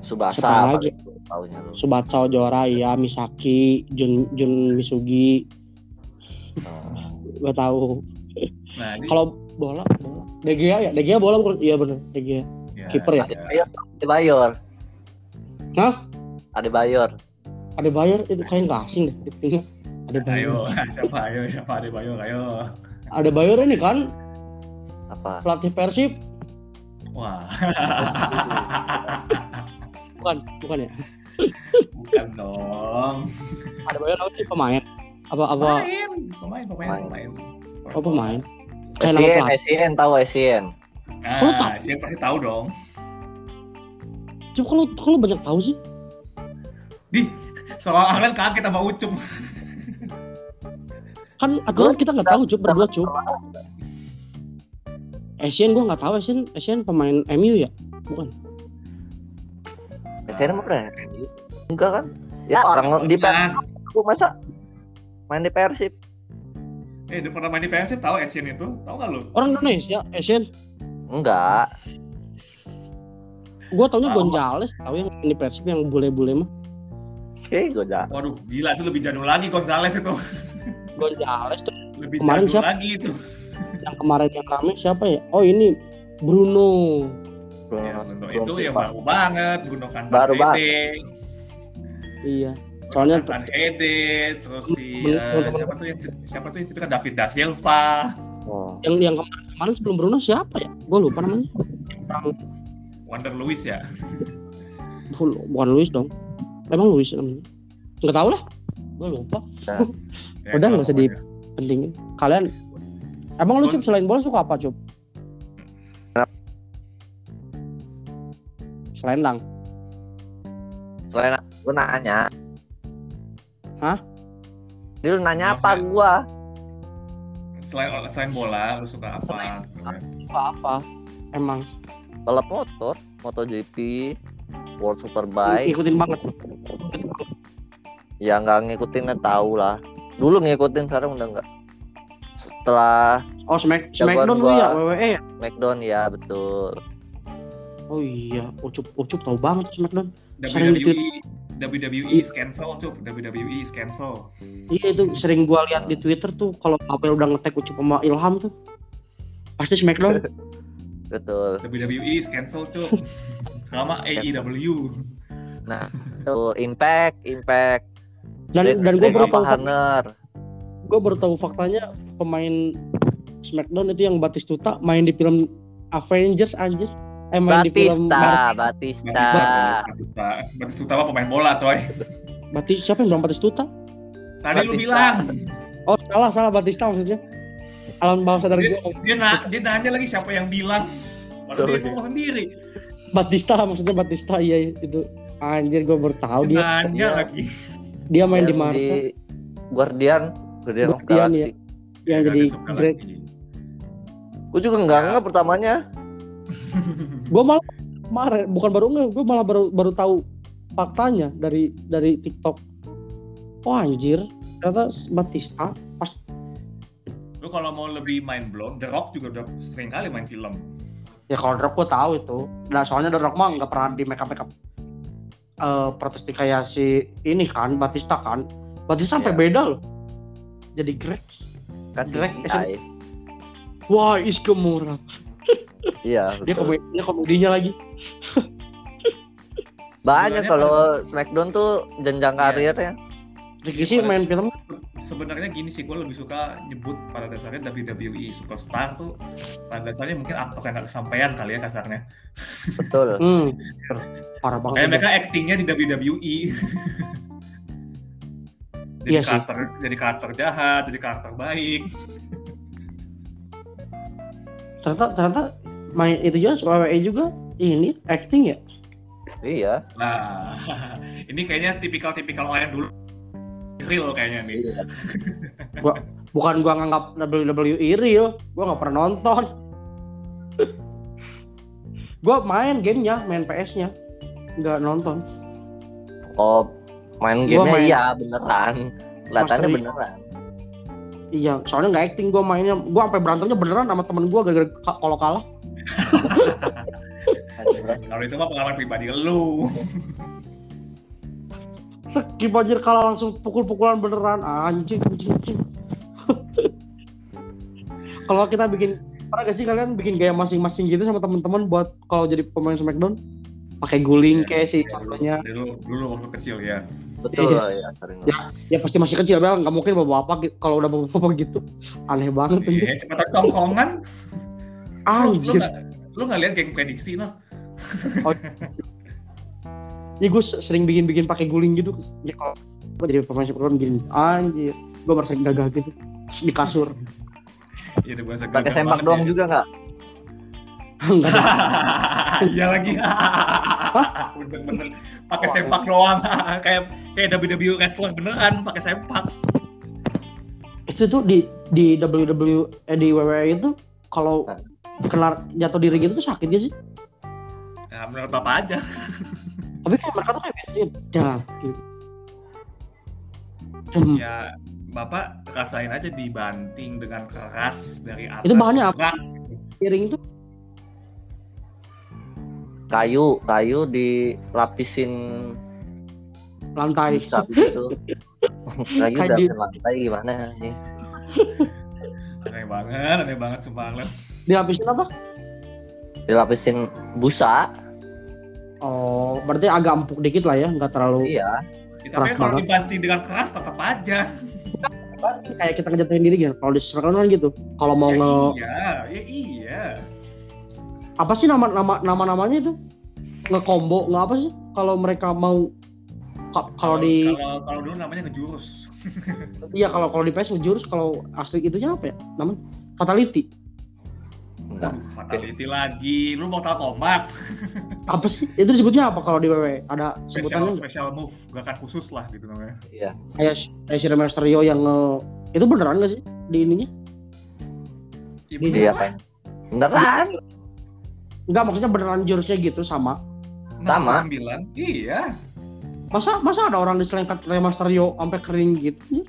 Speaker 1: Subasa
Speaker 3: lagi?
Speaker 1: gitu, taunya lu.
Speaker 3: Subatso juara ya Misaki Jun Jun Misugi
Speaker 1: Nah,
Speaker 3: gue tahu
Speaker 2: Nah, ini
Speaker 3: kalau bola bola DGA ya DGA bola iya bener DGA kiper ya?
Speaker 1: Ade Bayor.
Speaker 3: Hah?
Speaker 1: Ade Bayor.
Speaker 3: ada bayar itu kayak nggak asing deh tipenya ada bayar
Speaker 2: Ayo, siapa ayo siapa ada Bayo ayo.
Speaker 3: ada bayar ini kan
Speaker 1: Apa?
Speaker 3: pelatih Persib
Speaker 2: Wah,
Speaker 3: bukan bukan ya
Speaker 2: bukan dong.
Speaker 3: ada bayar apa sih pemain apa apa
Speaker 2: Pemain, pemain, pemain, pemain.
Speaker 3: oh pemain kayak
Speaker 1: SCN, tahu SCN.
Speaker 3: Lu tahu?
Speaker 2: Nah, siapa pasti tahu dong.
Speaker 3: coba kalau kalau banyak tahu sih
Speaker 2: Di, soal Arlen kaget sama Ucup.
Speaker 3: kan aturan kita nggak tahu cup berdua cup Asian gua nggak tahu Asian Asian pemain MU ya bukan
Speaker 1: SCN mah pernah? Enggak kan? Ya orang di
Speaker 2: Nah,
Speaker 1: Persib masa main di Persib.
Speaker 2: eh, udah pernah main di Persib tahu Asian itu? Tahu nggak lu?
Speaker 3: orang Indonesia Asian
Speaker 1: Enggak.
Speaker 3: gua taunya Gonzales tahu yang di Persib yang bule-bule mah
Speaker 1: Oke, gue jahat.
Speaker 2: Waduh, gila itu lebih jadul lagi Gonzales itu.
Speaker 3: Gonzales tuh
Speaker 2: Lebih
Speaker 3: Kemarin
Speaker 2: jadul
Speaker 3: siapa?
Speaker 2: lagi itu.
Speaker 3: yang kemarin yang rame siapa ya oh ini Bruno
Speaker 2: Ya,
Speaker 1: Belum-
Speaker 2: Bruno itu yang baru banget, Bruno kan
Speaker 1: Baru
Speaker 3: iya soalnya
Speaker 2: kan Ede, terus si
Speaker 3: Men- teman-teman-
Speaker 2: siapa tuh yang siapa tuh yang cerita David da Silva,
Speaker 1: Oh.
Speaker 3: yang yang kemarin, kemarin sebelum Bruno siapa ya gue lupa namanya orang
Speaker 2: Wonder Lewis ya.
Speaker 3: bukan Luis dong emang Luis namanya nggak tahu lah gue lupa
Speaker 2: Ya,
Speaker 3: Udah, nggak usah di-
Speaker 2: pokoknya.
Speaker 3: pentingin kalian emang lu cup selain bola suka apa cup selain lang
Speaker 1: Selain lu nanya.
Speaker 3: Hah?
Speaker 1: Dia lu nanya
Speaker 2: Maaf
Speaker 1: apa
Speaker 2: ya.
Speaker 1: gua?
Speaker 2: Selain selain bola, lu suka apa?
Speaker 3: apa apa emang
Speaker 1: Balap motor, MotoGP, World Superbike.
Speaker 3: ngikutin banget
Speaker 1: Ya nggak ngikutinnya tahu lah. Dulu ngikutin sekarang udah nggak. Setelah
Speaker 3: oh Smack Smackdown lu
Speaker 1: gua.
Speaker 3: ya WWE ya
Speaker 1: Smackdown ya betul.
Speaker 3: oh iya ucup ucup tahu banget Smackdown Sering
Speaker 2: WWE WWE is cancel cup, WWE is cancel.
Speaker 3: iya itu sering gua lihat di Twitter tuh kalau Apel udah ngetek ucup sama Ilham tuh pasti Smackdown.
Speaker 1: Betul.
Speaker 2: WWE is cancel cuk sama AEW
Speaker 1: tuh impact impact.
Speaker 3: Dan dan gue baru tahu gue baru tahu faktanya pemain Smackdown itu yang Batistuta main di film Avengers anjir. Eh main di film
Speaker 1: Batista Batista
Speaker 2: Batista Batista Batista mah pemain bola coy
Speaker 3: Batis siapa yang bilang Batistuta?
Speaker 2: tadi lu
Speaker 1: Batista.
Speaker 2: bilang
Speaker 3: Oh salah salah Batista maksudnya. Alam bawah sadar
Speaker 2: dia,
Speaker 3: gue.
Speaker 2: dia, na dia nanya lagi siapa yang bilang Padahal dia ngomong sendiri
Speaker 3: Batista maksudnya Batista iya itu. Anjir gue baru tahu
Speaker 2: dia
Speaker 3: dia
Speaker 2: nanya
Speaker 1: Dia-
Speaker 2: lagi
Speaker 3: dia main di
Speaker 1: yang
Speaker 3: Marvel
Speaker 1: Guardian Guardian of
Speaker 3: Guardian,
Speaker 1: Galaxy
Speaker 3: ya. yang jadi
Speaker 2: of
Speaker 3: Greg.
Speaker 1: Gue juga nggak
Speaker 2: Ya.
Speaker 1: nggak pertamanya
Speaker 3: Gue malah kemarin bukan baru nggak, gue malah baru baru tahu faktanya dari dari TikTok. Oh anjir, ternyata Batista pas
Speaker 2: lu kalau mau lebih mind blown The Rock juga udah sering kali main film
Speaker 3: ya kalau The Rock gue tahu itu. Nah soalnya The Rock mah nggak pernah di make up make up eh protes kayak si ini kan Batista kan. Batista sampai
Speaker 1: Iya.
Speaker 3: beda loh. Jadi Greg.
Speaker 1: kasih
Speaker 3: Direct
Speaker 1: CGI
Speaker 3: Wah, Iskemura.
Speaker 1: iya
Speaker 3: Dia komedinya komedinya lagi.
Speaker 1: banyak kalau Smackdown tuh jenjang
Speaker 2: Iya.
Speaker 1: karirnya
Speaker 3: Ricky sih main film
Speaker 2: sebenarnya gini sih gue lebih suka nyebut pada dasarnya WWE superstar tuh pada dasarnya mungkin aktor yang gak kesampaian kali ya kasarnya
Speaker 1: betul
Speaker 3: hmm, parah banget.
Speaker 2: kayak mereka actingnya di WWE jadi
Speaker 3: Iya sih.
Speaker 2: karakter jadi karakter jahat jadi karakter baik
Speaker 3: Ternyata ternyata main itu juga WWE juga ini acting ya.
Speaker 1: iya
Speaker 2: nah ini kayaknya tipikal-tipikal orang dulu real kayaknya nih
Speaker 3: Bukan gua nganggap WWE real, gua nggak pernah nonton. gua main gamenya, main PS-nya, nggak nonton.
Speaker 1: oh main
Speaker 3: Gua
Speaker 1: gamenya
Speaker 3: main-
Speaker 1: iya beneran kelihatannya
Speaker 3: Mastery.
Speaker 1: beneran
Speaker 3: Iya, soalnya nggak acting gua mainnya, gua sampai berantemnya beneran sama temen gua gara-gara ka- kalau kalah.
Speaker 2: kalau itu mah pengalaman pribadi lu.
Speaker 3: Skip aja kalah langsung pukul-pukulan beneran. Anjing anjing. kalau kita bikin pernah gak sih kalian bikin gaya masing-masing gitu sama teman-teman buat kalau jadi pemain Smackdown? Pakai guling
Speaker 2: Iya,
Speaker 3: kayak sih
Speaker 2: dulu,
Speaker 3: contohnya.
Speaker 2: Dulu dulu waktu kecil ya.
Speaker 1: Betul
Speaker 3: Iya.
Speaker 1: ya sering.
Speaker 3: Ya. ya pasti masih kecil Bel. Nggak mungkin bawa bapak gitu. Kalau udah bawa bapak gitu aneh banget.
Speaker 2: Iya, cepat tahu tongkongan lu, lu
Speaker 3: anjir
Speaker 2: nggak lu nggak lihat geng prediksi noh
Speaker 3: ya gue sering bikin-bikin pakai guling gitu ya kalau gue jadi pemain Smackdown gini anjir gue merasa gagal gitu di kasur
Speaker 2: Iya, udah bahasa
Speaker 1: pakai
Speaker 2: gagal
Speaker 1: sempak
Speaker 2: banget
Speaker 1: doang
Speaker 2: ya.
Speaker 1: juga nggak
Speaker 3: Enggak.
Speaker 2: Iya lagi. Bener-bener pakai sempak doang. kayak kayak WWE wrestler beneran pakai sempak.
Speaker 3: itu tuh di di WWE eh, di WWE itu kalau. Kena jatuh diri gitu tuh sakit gak sih?
Speaker 2: Nah, menurut Bapak aja.
Speaker 3: Tapi kayak mereka tuh kayak biasanya dah gitu. Hmm.
Speaker 2: Ya Bapak rasain aja dibanting dengan keras dari atas.
Speaker 3: Itu bahannya apa? Piring itu
Speaker 1: kayu kayu dilapisin
Speaker 3: lantai.
Speaker 1: gitu lagi
Speaker 3: Kayak
Speaker 1: udah lantai gimana nih
Speaker 2: Aneh banget, aneh banget sumpah Glenn.
Speaker 3: Dilapisin apa?
Speaker 1: dilapisin busa
Speaker 3: Oh, berarti agak empuk dikit lah ya, nggak terlalu
Speaker 1: iya
Speaker 2: Ya, tapi kalau dibanting dengan keras tetap aja.
Speaker 3: kayak kita ngejatuhin diri gitu. Kalau di kan gitu. Kalau mau
Speaker 2: Ya
Speaker 3: nge
Speaker 2: iya, ya iya.
Speaker 3: apa sih nama nama nama namanya itu? Nge combo nggak apa sih? Kalau mereka mau ka- kalau di
Speaker 2: kalau kalau dulu namanya ngejurus.
Speaker 3: Iya kalau kalau di PS ngejurus kalau asli itunya apa ya? Namanya fatality.
Speaker 1: enggak
Speaker 2: fatality lagi. Lu mau tahu kombat?
Speaker 3: Apa sih? Itu disebutnya apa kalau di WWE? Ada
Speaker 2: Special
Speaker 3: sebutannya nggak?
Speaker 2: special move, gerakan khusus lah gitu namanya.
Speaker 1: iya
Speaker 3: kayak kayak si Rey Mysterio yang nge itu beneran gak sih di ininya?
Speaker 2: Ya,
Speaker 3: Iya,
Speaker 1: iya kan beneran
Speaker 3: Enggak, maksudnya beneran jurusnya gitu sama.
Speaker 1: Sama.
Speaker 2: 69. Iya.
Speaker 3: Masa masa ada orang diselengkat Rey Mysterio sampai kering gitu?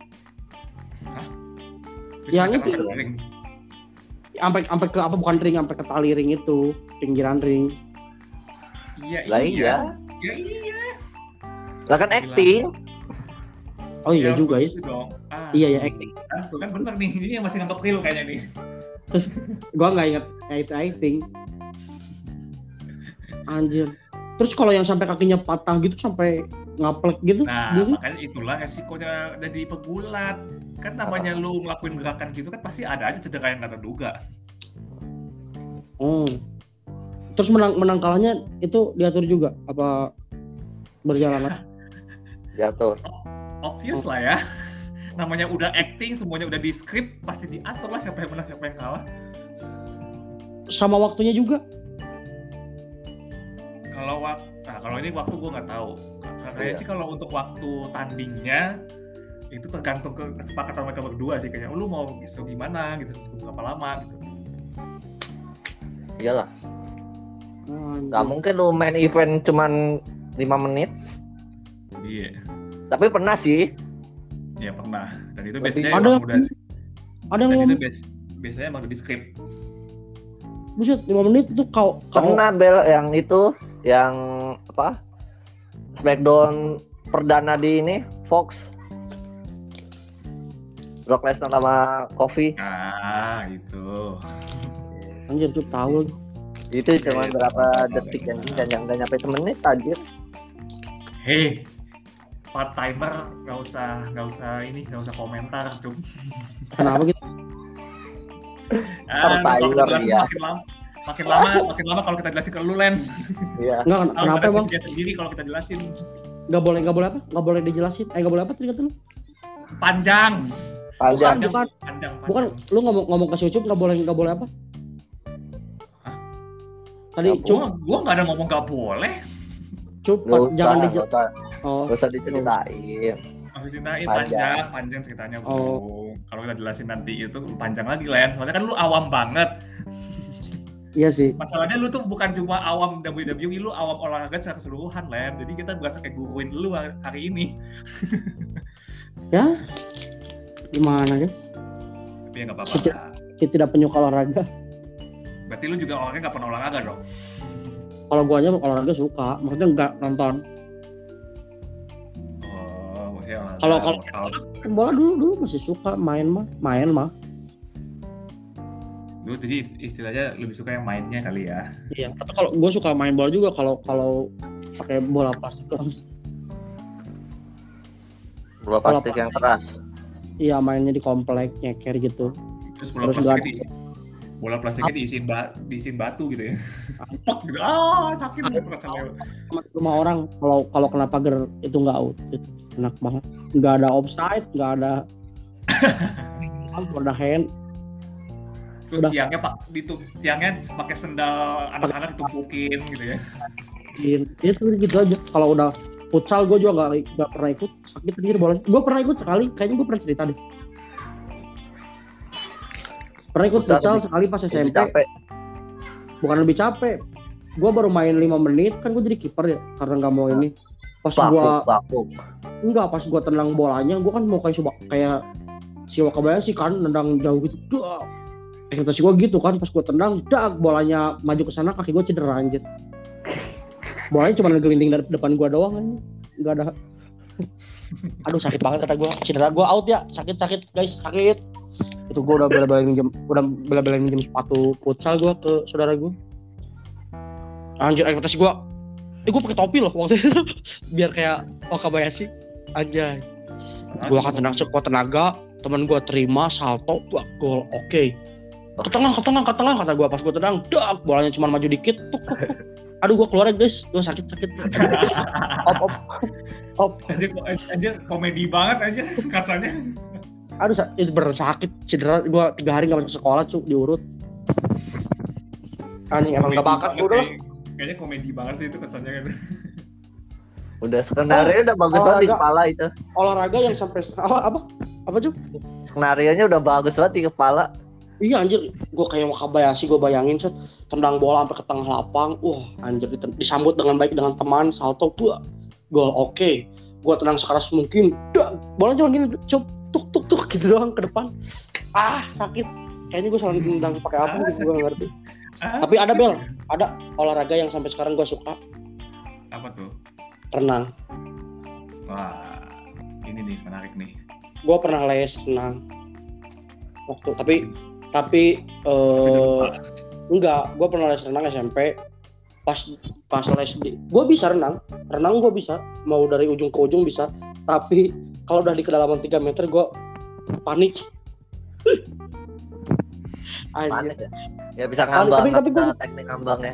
Speaker 3: Yang
Speaker 2: Misalkan
Speaker 3: itu.
Speaker 2: angkat ring.
Speaker 3: Sampai sampai ke apa bukan ring, sampai ke tali ring itu, pinggiran ring.
Speaker 2: Iya,
Speaker 1: lah
Speaker 2: iya.
Speaker 1: iya
Speaker 2: Ya iya.
Speaker 1: lah kan acting
Speaker 3: Oh iya
Speaker 2: harus
Speaker 3: juga ya.
Speaker 2: dong. Ah,
Speaker 3: Iya ya acting.
Speaker 2: kan, tuh kan bener nih. Ini yang masih nganggap real kayaknya nih.
Speaker 3: Gua nggak inget ya itu acting. anjir terus kalau yang sampai kakinya patah gitu sampai ngaplek gitu
Speaker 2: Nah,
Speaker 3: gitu.
Speaker 2: makanya itulah resikonya jadi pegulat. Kan namanya lu ngelakuin gerakan gitu kan pasti ada aja cedera yang nggak terduga.
Speaker 3: Oh. terus menang menang kalahnya itu diatur juga apa berjalan
Speaker 1: jatuh
Speaker 2: Obvious lah ya. Namanya udah acting, semuanya udah di script, pasti diatur lah siapa yang menang, siapa yang kalah.
Speaker 3: sama waktunya juga
Speaker 2: Kalau waktu, kalau ini waktu gue nggak tahu. Kayaknya
Speaker 1: Iya.
Speaker 2: sih kalau untuk waktu tandingnya itu tergantung ke kesepakatan mereka berdua sih kayaknya. Oh, lu mau bisa gimana gitu, berapa lama gitu.
Speaker 1: iyalah
Speaker 3: Anjir.
Speaker 1: nggak mungkin lu main event cuman 5 menit
Speaker 2: Iya,
Speaker 1: tapi pernah sih
Speaker 2: ya pernah. Dan itu
Speaker 1: Lebih-
Speaker 2: biasanya
Speaker 3: ada
Speaker 2: emang udah,
Speaker 3: ada yang
Speaker 2: dan itu
Speaker 3: ngomong
Speaker 2: bias, biasanya emang udah di script.
Speaker 3: buset 5 menit itu kau kau
Speaker 1: pernah bel yang itu yang apa Smackdown perdana di ini Fox. Brock Lesnar sama Kofi.
Speaker 2: Nah, itu.
Speaker 3: anjir tuh tahu
Speaker 1: itu cuma berapa
Speaker 2: iya,
Speaker 1: detik kan dan yang nggak nyampe semenit anjir.
Speaker 2: Hei, part timer nggak usah nggak usah ini nggak usah komentar, cum.
Speaker 3: kenapa gitu?
Speaker 2: Ah,
Speaker 1: Part timer,
Speaker 2: makin lama, makin lama, makin lama kalau kita jelasin ke lu Len.
Speaker 1: iya
Speaker 3: enggak kenapa bang
Speaker 2: sendiri kalau kita jelasin
Speaker 3: nggak boleh nggak boleh apa nggak boleh dijelasin eh nggak boleh apa tadi kata lu
Speaker 2: panjang,
Speaker 1: panjang
Speaker 3: Bukan.
Speaker 2: panjang, panjang.
Speaker 3: bukan lu ngomong ngomong ke si Ucup nggak boleh nggak boleh apa
Speaker 2: Hah?
Speaker 3: tadi
Speaker 1: Nggak
Speaker 3: Cup
Speaker 2: Gua gua nggak ada ngomong nggak boleh.
Speaker 3: Cup
Speaker 1: usah
Speaker 3: jangan dijelasin oh
Speaker 1: nggak usah diceritain
Speaker 2: Maksud ceritain
Speaker 1: Panjang.
Speaker 2: panjang, panjang ceritanya bro.
Speaker 3: Oh.
Speaker 2: Kalau kita jelasin nanti itu panjang lagi Len. Soalnya kan lu awam banget.
Speaker 3: Iya sih
Speaker 2: Masalahnya lu tuh bukan cuma awam WWE, lu awam olahraga secara keseluruhan Len. Jadi kita berasa kayak guruin lu hari ini.
Speaker 3: ya gimana guys
Speaker 2: Tapi ya nggak apa-apa. Lah.
Speaker 3: kita tidak penyuka olahraga
Speaker 2: Berarti lu juga orangnya nggak pernah olahraga dong?
Speaker 3: kalau gua aja olahraga suka maksudnya nggak nonton
Speaker 2: Oh, olahraga,
Speaker 3: Kalau- kalau- kan bola dulu dulu masih suka main mah main mah
Speaker 2: Dulu jadi istilahnya lebih suka yang mainnya kali ya.
Speaker 3: iya tapi kalau gua suka main bola juga kalau kalau pakai bola plastik
Speaker 1: bola plastik yang keras.
Speaker 3: Iya mainnya di komplek nyeker gitu.
Speaker 2: Terus bola
Speaker 3: Terus
Speaker 2: plastiknya
Speaker 3: nggak-
Speaker 2: diisi, bola plastiknya diisiin, ba, diisiin batu gitu ya. Pok gitu. Ah, sakit banget rasanya.
Speaker 3: sama rumah orang kalau kalau kena pagar itu nggak out. Itu enak banget. Nggak ada offside nggak ada nggak ada hand
Speaker 2: Terus
Speaker 3: Udah.
Speaker 2: tiangnya pak, ditu, tiangnya pakai sendal anak-anak ditumpukin gitu ya.
Speaker 3: itu gitu aja. Kalau udah futsal gue juga nggak nggak pernah ikut. Sakit sendiri bola gue pernah ikut sekali kayaknya gue pernah cerita deh. Pernah ikut
Speaker 1: Futsal
Speaker 3: sekali pas SMP
Speaker 1: capek.
Speaker 3: Bukan lebih capek. Gue baru main lima menit kan gue jadi kiper ya karena nggak mau ini. Pas gue enggak pas gue tendang bolanya gue kan mau kayak coba kayak si Wakabayashi kan nendang jauh gitu ekspektasi gue gitu kan pas gue tendang dak bolanya maju ke sana kaki gue cedera anjir. Bolanya cuma ngegelinding dari depan gue doang anjir. Nggak ada. Aduh sakit banget kata gue cedera gue out ya. Sakit sakit guys sakit. Itu gue udah bela-belain minjem udah bela-belain minjem sepatu futsal gue ke saudara gue anjir ekspektasi gue eh gue pakai topi loh waktu itu biar kayak Wakabayashi. Anjay. Gue akan tenang sekuat tenaga temen gue terima salto wah gol. Oke ke tengah ke tengah ke tengah kata gue pas gue tendang dak bolanya cuma maju dikit tuk, tuk, tuk. aduh gue keluar ya guys. Gue sakit sakit. Op op. Op.
Speaker 2: Anjir, anjir komedi banget aja kasarnya.
Speaker 3: aduh itu bener sakit cedera gue tiga hari gak masuk sekolah cu diurut. Anjing emang gak bakat
Speaker 2: banget,
Speaker 3: udah
Speaker 2: kayak- Kayaknya komedi banget sih itu kesannya kan.
Speaker 1: udah skenario udah bagus banget di kepala itu.
Speaker 3: Olahraga yang sampai apa apa? Apa cu
Speaker 1: skenario nya udah bagus banget di kepala
Speaker 3: Iya anjir, gue kayak Wakabayashi gue bayangin set. Tendang bola sampai ke tengah lapang, wah anjir disambut dengan baik dengan teman, salto tuh gol oke, gue tenang sekeras mungkin, dak bola cuma gini, cup tuk tuk tuk gitu doang ke depan, ah sakit, kayaknya gue selalu tendang pakai apa
Speaker 2: Ah,
Speaker 3: gitu gue nggak ngerti.
Speaker 2: Ah,
Speaker 3: Tapi ada bel, ada olahraga yang sampai sekarang gue suka,
Speaker 2: Apa tuh?
Speaker 3: renang.
Speaker 2: Wah, ini nih menarik nih.
Speaker 3: Gue pernah les renang waktu, tapi tapi eh
Speaker 2: lupa.
Speaker 3: enggak, gue pernah les renang SMP pas pas les di gue bisa renang renang gue bisa mau dari ujung ke ujung bisa tapi kalau udah di kedalaman 3 meter gue panik Anjir.
Speaker 1: Panik ya. Ya bisa ngambang,
Speaker 3: tapi- tapi
Speaker 1: bisa
Speaker 3: gua-
Speaker 1: teknik ngambangnya.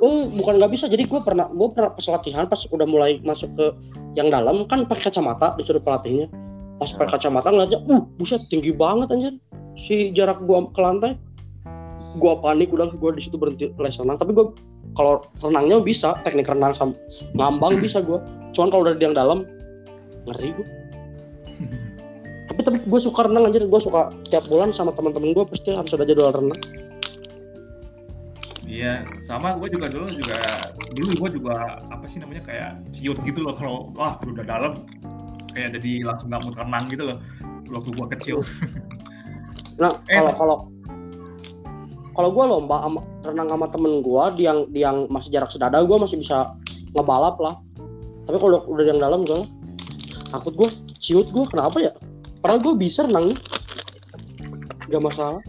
Speaker 3: Oh, bukan nggak bisa. Jadi gue pernah, gue pernah pas latihan pas udah mulai masuk ke yang dalam kan pakai kacamata disuruh pelatihnya. Pas pakai kacamata ngeliatnya, uh, buset tinggi banget anjir. Si jarak gua ke lantai, gua panik udah gua di situ berhenti les renang. Tapi gua kalau renangnya bisa, teknik renang sama ngambang bisa gua. Cuman kalau udah di yang dalam, ngeri gua. Tapi tapi gue suka renang anjir, gue suka tiap bulan sama teman-teman gue pasti harus ada jadwal renang.
Speaker 2: Iya, sama gue juga dulu juga dulu gue juga apa sih namanya kayak ciut gitu loh kalau wah udah dalam kayak jadi langsung nggak mau renang gitu loh waktu gue kecil.
Speaker 3: Nah,
Speaker 2: Eh,
Speaker 3: kalau kalau kalau gue lomba sama, renang sama temen gue di yang di yang masih jarak sedada gue masih bisa ngebalap lah. Tapi kalau udah, yang dalam gue takut gue ciut gue kenapa ya? Padahal gue bisa renang gak masalah.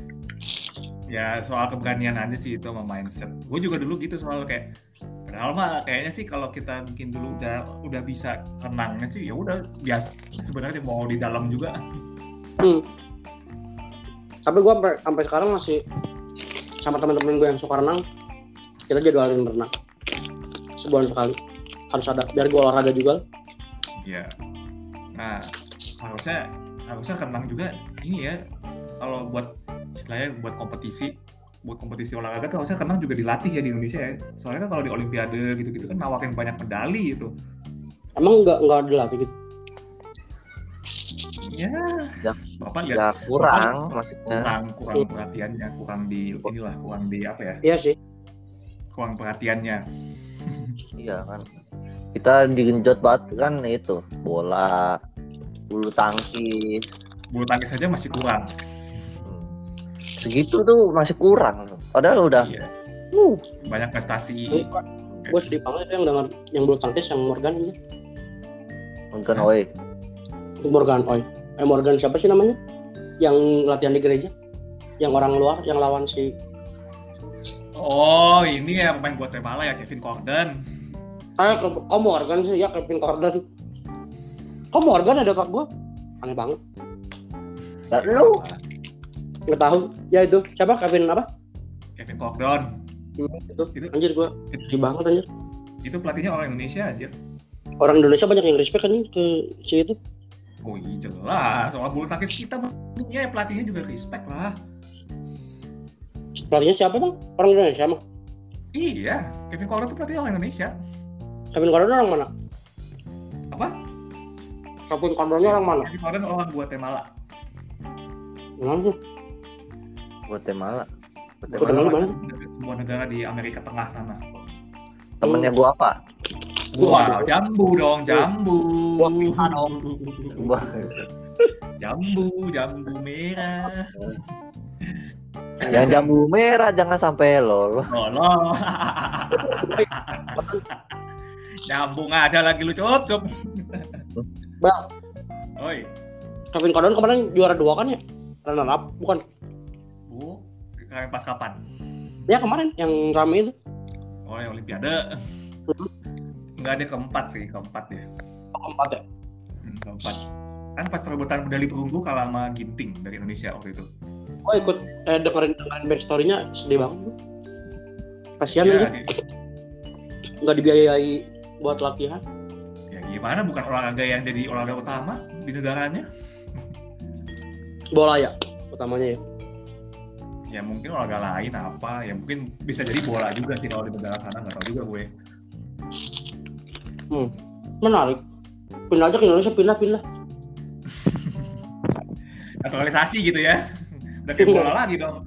Speaker 2: Ya soal keberanian aja sih itu sama mindset. Gue juga dulu gitu soal kayak padahal mah kayaknya sih kalau kita bikin dulu udah udah bisa renangnya sih ya udah biasa sebenarnya mau di dalam juga.
Speaker 3: Tapi gue sampai, sampai sekarang masih sama temen-temen gue yang suka renang kita jadwalin renang sebulan sekali. Harus ada biar gue olahraga juga.
Speaker 2: Iya. Nah harusnya harusnya renang juga ini ya kalau buat istilahnya buat kompetisi buat kompetisi olahraga tuh harusnya renang juga dilatih ya di Indonesia ya. Soalnya kan kalau di Olimpiade gitu-gitu kan nawarin banyak medali itu.
Speaker 3: emang nggak nggak dilatih gitu
Speaker 2: Ya,
Speaker 1: Ya.
Speaker 2: bapak ya
Speaker 1: Ya kurang maksudnya.
Speaker 2: kurang kurang perhatiannya, kurang di inilah kurang di apa ya,
Speaker 3: iya sih
Speaker 2: kurang perhatiannya.
Speaker 1: Iya kan. Kita digenjot banget kan itu bola, bulu tangkis.
Speaker 2: Bulu tangkis saja masih kurang.
Speaker 1: Segitu tuh masih kurang. Padahal udah
Speaker 2: Iya,
Speaker 3: uh,
Speaker 2: banyak prestasi.
Speaker 3: gue sedih banget itu yang dengar yang bulu tangkis yang Morgan ini.
Speaker 1: Mungkin oi.
Speaker 3: Morgan Oi eh Morgan siapa sih namanya? Yang latihan di gereja. Yang orang luar yang lawan si
Speaker 2: Oh, ini ya pemain Guatemala ya Kevin Gordon.
Speaker 3: ah kok Morgan sih? Ya Kevin Gordon kok Morgan ada kak gue aneh banget.
Speaker 1: Lah, lu
Speaker 3: nggak tahu ya itu siapa Kevin apa
Speaker 2: Kevin Gordon.
Speaker 3: Hmm, itu
Speaker 2: Itu-
Speaker 3: anjir gue sedih banget anjir
Speaker 2: Itu pelatihnya orang Indonesia aja.
Speaker 3: orang Indonesia banyak yang respect kan ke si itu
Speaker 2: Oh iya jelas, soal bulu tangkis kita ya pelatihnya juga respect lah.
Speaker 3: pelatihnya siapa bang orang Indonesia emang
Speaker 2: Iya, Kevin Gordon tuh pelatihnya orang Indonesia.
Speaker 3: Kevin Gordon orang mana
Speaker 2: Apa?
Speaker 3: Kevin Gordonnya orang mana
Speaker 2: Kevin Gordon orang Guatemala.
Speaker 3: Sih?
Speaker 1: Guatemala.
Speaker 3: Guatemala
Speaker 1: Guatemala
Speaker 3: mana?
Speaker 2: Sebuah negara di Amerika Tengah sana.
Speaker 1: temennya gua apa?
Speaker 2: Wow, jambu dong, jambu.
Speaker 3: Dong.
Speaker 2: Jambu, jambu merah.
Speaker 1: yang jambu merah jangan sampai lolo.
Speaker 2: Tolong. Nyambung aja lagi lu cup, cup.
Speaker 3: Bang,
Speaker 2: Oi,
Speaker 3: Kevin Gordon kemarin juara dua kan ya runner up bukan
Speaker 2: Bu, kalian pas kapan?
Speaker 3: ya kemarin yang rame itu
Speaker 2: Oh, yang Olimpiade. Enggak ada keempat sih, keempat ya.
Speaker 3: keempat ya
Speaker 2: Hmm, keempat. Kan pas perebutan medali perunggu kalah sama Ginting dari Indonesia waktu itu.
Speaker 3: gue ikut eh, dengerin dengerin backstory-nya sedih banget kasihan
Speaker 2: Ya,
Speaker 3: aja
Speaker 2: di-
Speaker 3: nggak dibiayai buat latihan
Speaker 2: ya gimana bukan olahraga yang jadi olahraga utama di negaranya?
Speaker 3: bola ya utamanya ya
Speaker 2: Ya mungkin olahraga lain apa, ya mungkin bisa jadi bola juga sih kalau di negara sana nggak tahu juga gue.
Speaker 3: menarik pindah aja ke Indonesia pindah pindah
Speaker 2: Naturalisasi gitu ya. Udah kayak bola lagi dong.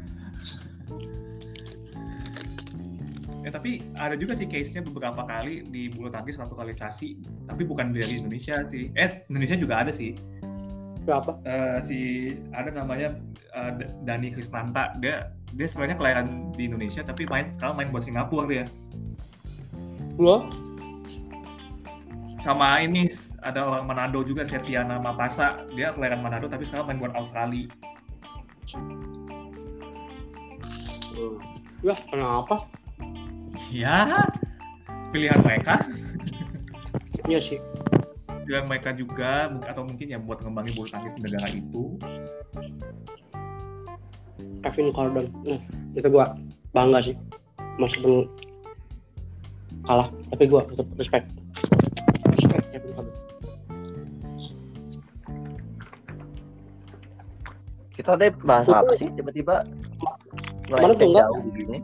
Speaker 2: Ya tapi ada juga sih case-nya beberapa kali di bulu tangkis naturalisasi, tapi bukan dari Indonesia sih. Eh, Indonesia juga ada sih.
Speaker 3: Berapa
Speaker 2: Eh, si ada namanya D- Dani Krisnanta. Dia dia sebenarnya kelahiran di Indonesia tapi main sekarang main buat Singapura dia.
Speaker 3: lo
Speaker 2: Sama ini ada orang Manado juga Setiana Mapasa. Dia kelahiran Manado tapi sekarang main buat Australia.
Speaker 3: ya kenapa
Speaker 2: Ya, pilihan mereka
Speaker 3: Iya sih.
Speaker 2: Pilihan mereka juga atau mungkin ya buat ngembangin bulu tangkis negara itu
Speaker 3: Kevin Gordon. Nah, itu gua bangga sih. Meskipun kalah, tapi gua tetap respect. Respect Kevin Gordon.
Speaker 1: Kita deh bahas apa sih tiba-tiba
Speaker 3: Kemarin tuh enggak.
Speaker 1: jauh begini.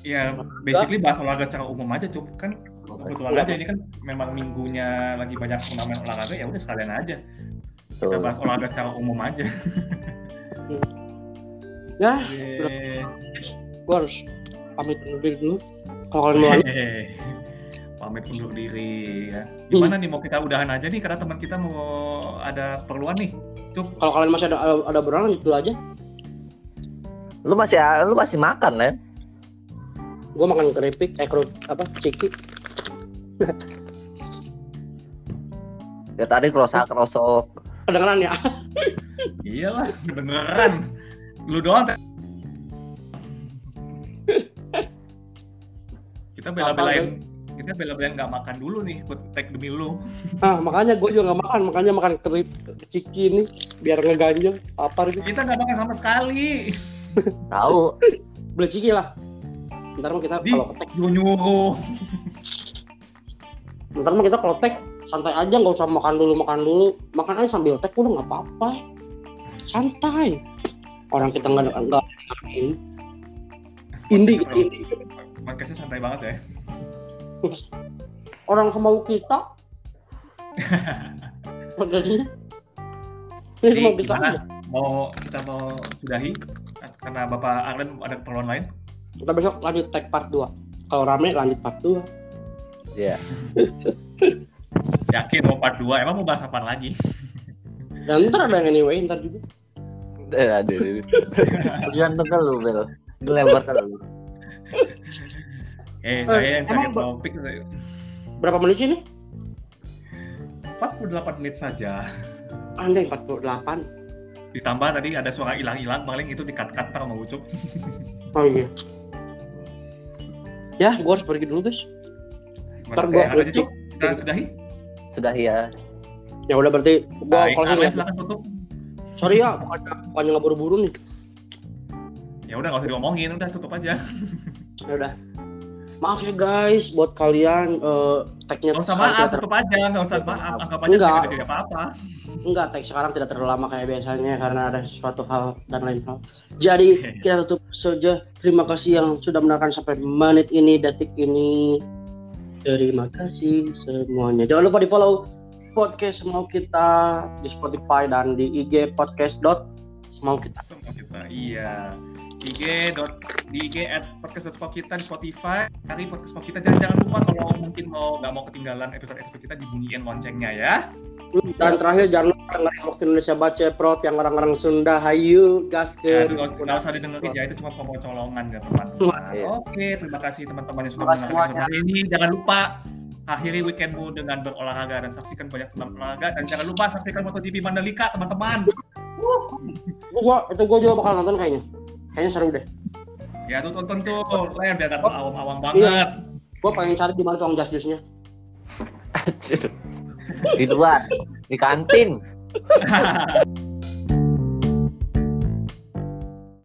Speaker 2: ya basically bahas olahraga secara umum aja cup kan kebetulan aja ini kan memang minggunya lagi banyak turnamen olahraga ya udah sekalian aja kita
Speaker 1: Tuh.
Speaker 2: bahas olahraga secara umum aja
Speaker 3: Ya, gua harus pamit undur diri dulu. Kalau kalian
Speaker 2: pamit undur diri ya gimana nih mau kita udahan aja nih karena teman kita mau ada keperluan nih cup
Speaker 3: kalau kalian masih ada ada, ada berang dulu aja.
Speaker 1: Lu masih lu masih makan ya?
Speaker 3: Gua makan keripik, eh kerut apa? Ciki.
Speaker 1: Ya tadi krosak krosok.
Speaker 3: Kedengeran ya?
Speaker 2: iyalah beneran lu doang kita bela-belain kita bela-belain nggak makan dulu nih buat tag demi lu
Speaker 3: Ah, makanya gue juga nggak makan, makanya makan kerip ciki ini biar ngeganjel. Apa itu?
Speaker 2: kita nggak makan sama sekali
Speaker 1: Tahu.
Speaker 3: Beli ciki lah. Ntar mah kita kalau ketek,
Speaker 2: nyuruh
Speaker 3: ntar mah kita kalau tek santai aja nggak usah makan dulu makan dulu. Makan aja sambil tek udah nggak apa-apa. Santai. Orang kita nggak nggak ini Indi gitu, indi.
Speaker 2: podcastnya santai banget ya?
Speaker 3: Orang semau kita. Ini
Speaker 2: Jadi
Speaker 3: semau kita aja.
Speaker 2: mau kita mau sudahi? Karena bapak Arlen ada keperluan lain?
Speaker 3: Kita besok lanjut tag part 2 kalau rame lanjut part 2
Speaker 1: Iya.
Speaker 2: yakin mau part 2 emang mau bahas apa lagi?
Speaker 3: Dan ntar ada yang anyway ntar juga.
Speaker 1: Eh, aduh. Tergantung ke lu, Bel. Lu lempar ke lu.
Speaker 2: eh saya yang cari topik.
Speaker 3: Berapa menit sih ini?
Speaker 2: 48 menit saja.
Speaker 3: Andai 48
Speaker 2: ditambah tadi ada suara hilang-hilang paling itu dikat-kat sama Ucup.
Speaker 3: Oh iya. Ya gua harus pergi dulu guys Ntar ngecek.
Speaker 2: Cuk kita sudahi
Speaker 1: Sudah ya.
Speaker 3: ya udah berarti gua
Speaker 2: baik
Speaker 3: closing ya.
Speaker 2: silakan tutup.
Speaker 3: Sorry ya bukannya bukannya nggak buru-buru nih.
Speaker 2: Ya udah nggak usah diomongin udah tutup aja.
Speaker 3: Ya udah. Maaf ya guys buat kalian eh tagnya
Speaker 2: nggak usah maaf
Speaker 3: tidak
Speaker 2: tutup aja nggak usah maaf. Anggap aja
Speaker 3: Enggak.
Speaker 2: tidak tidak apa-apa.
Speaker 3: Enggak tag sekarang tidak terlalu lama kayak biasanya karena ada sesuatu hal dan lain hal. Jadi kita tutup saja. Terima kasih yang sudah mendengarkan sampai menit ini detik ini terima kasih semuanya. Jangan lupa di follow podcast semau kita di Spotify dan di IG podcast dot semau kita.
Speaker 2: Semua kita iya. IG dot di IG at podcast Spot kita di Spotify. Cari podcast Spot kita. Jangan jangan lupa kalau mungkin mau nggak mau ketinggalan episode episode kita dibunyiin loncengnya ya
Speaker 3: dan terakhir jangan lupa dengerin waktu Indonesia baca prot yang orang-orang Sunda hayu gas
Speaker 2: Ya,
Speaker 3: ke
Speaker 2: itu nggak usah didengerin ya itu cuma promo colongan ya teman-teman.
Speaker 1: Iya.
Speaker 2: Oke, terima kasih teman-teman yang sudah mendengarkan ini. Jangan lupa akhiri weekendmu dengan berolahraga dan saksikan banyak turnamen olahraga dan jangan lupa saksikan MotoGP Mandalika teman-teman.
Speaker 3: gua itu gua juga bakal nonton kayaknya kayaknya seru deh
Speaker 2: Ya tuh tonton tuh, layar biar nggak awam-awam banget.
Speaker 3: gua pengen cari di mana tuang jas jusnya.
Speaker 1: Di luar, di kantin.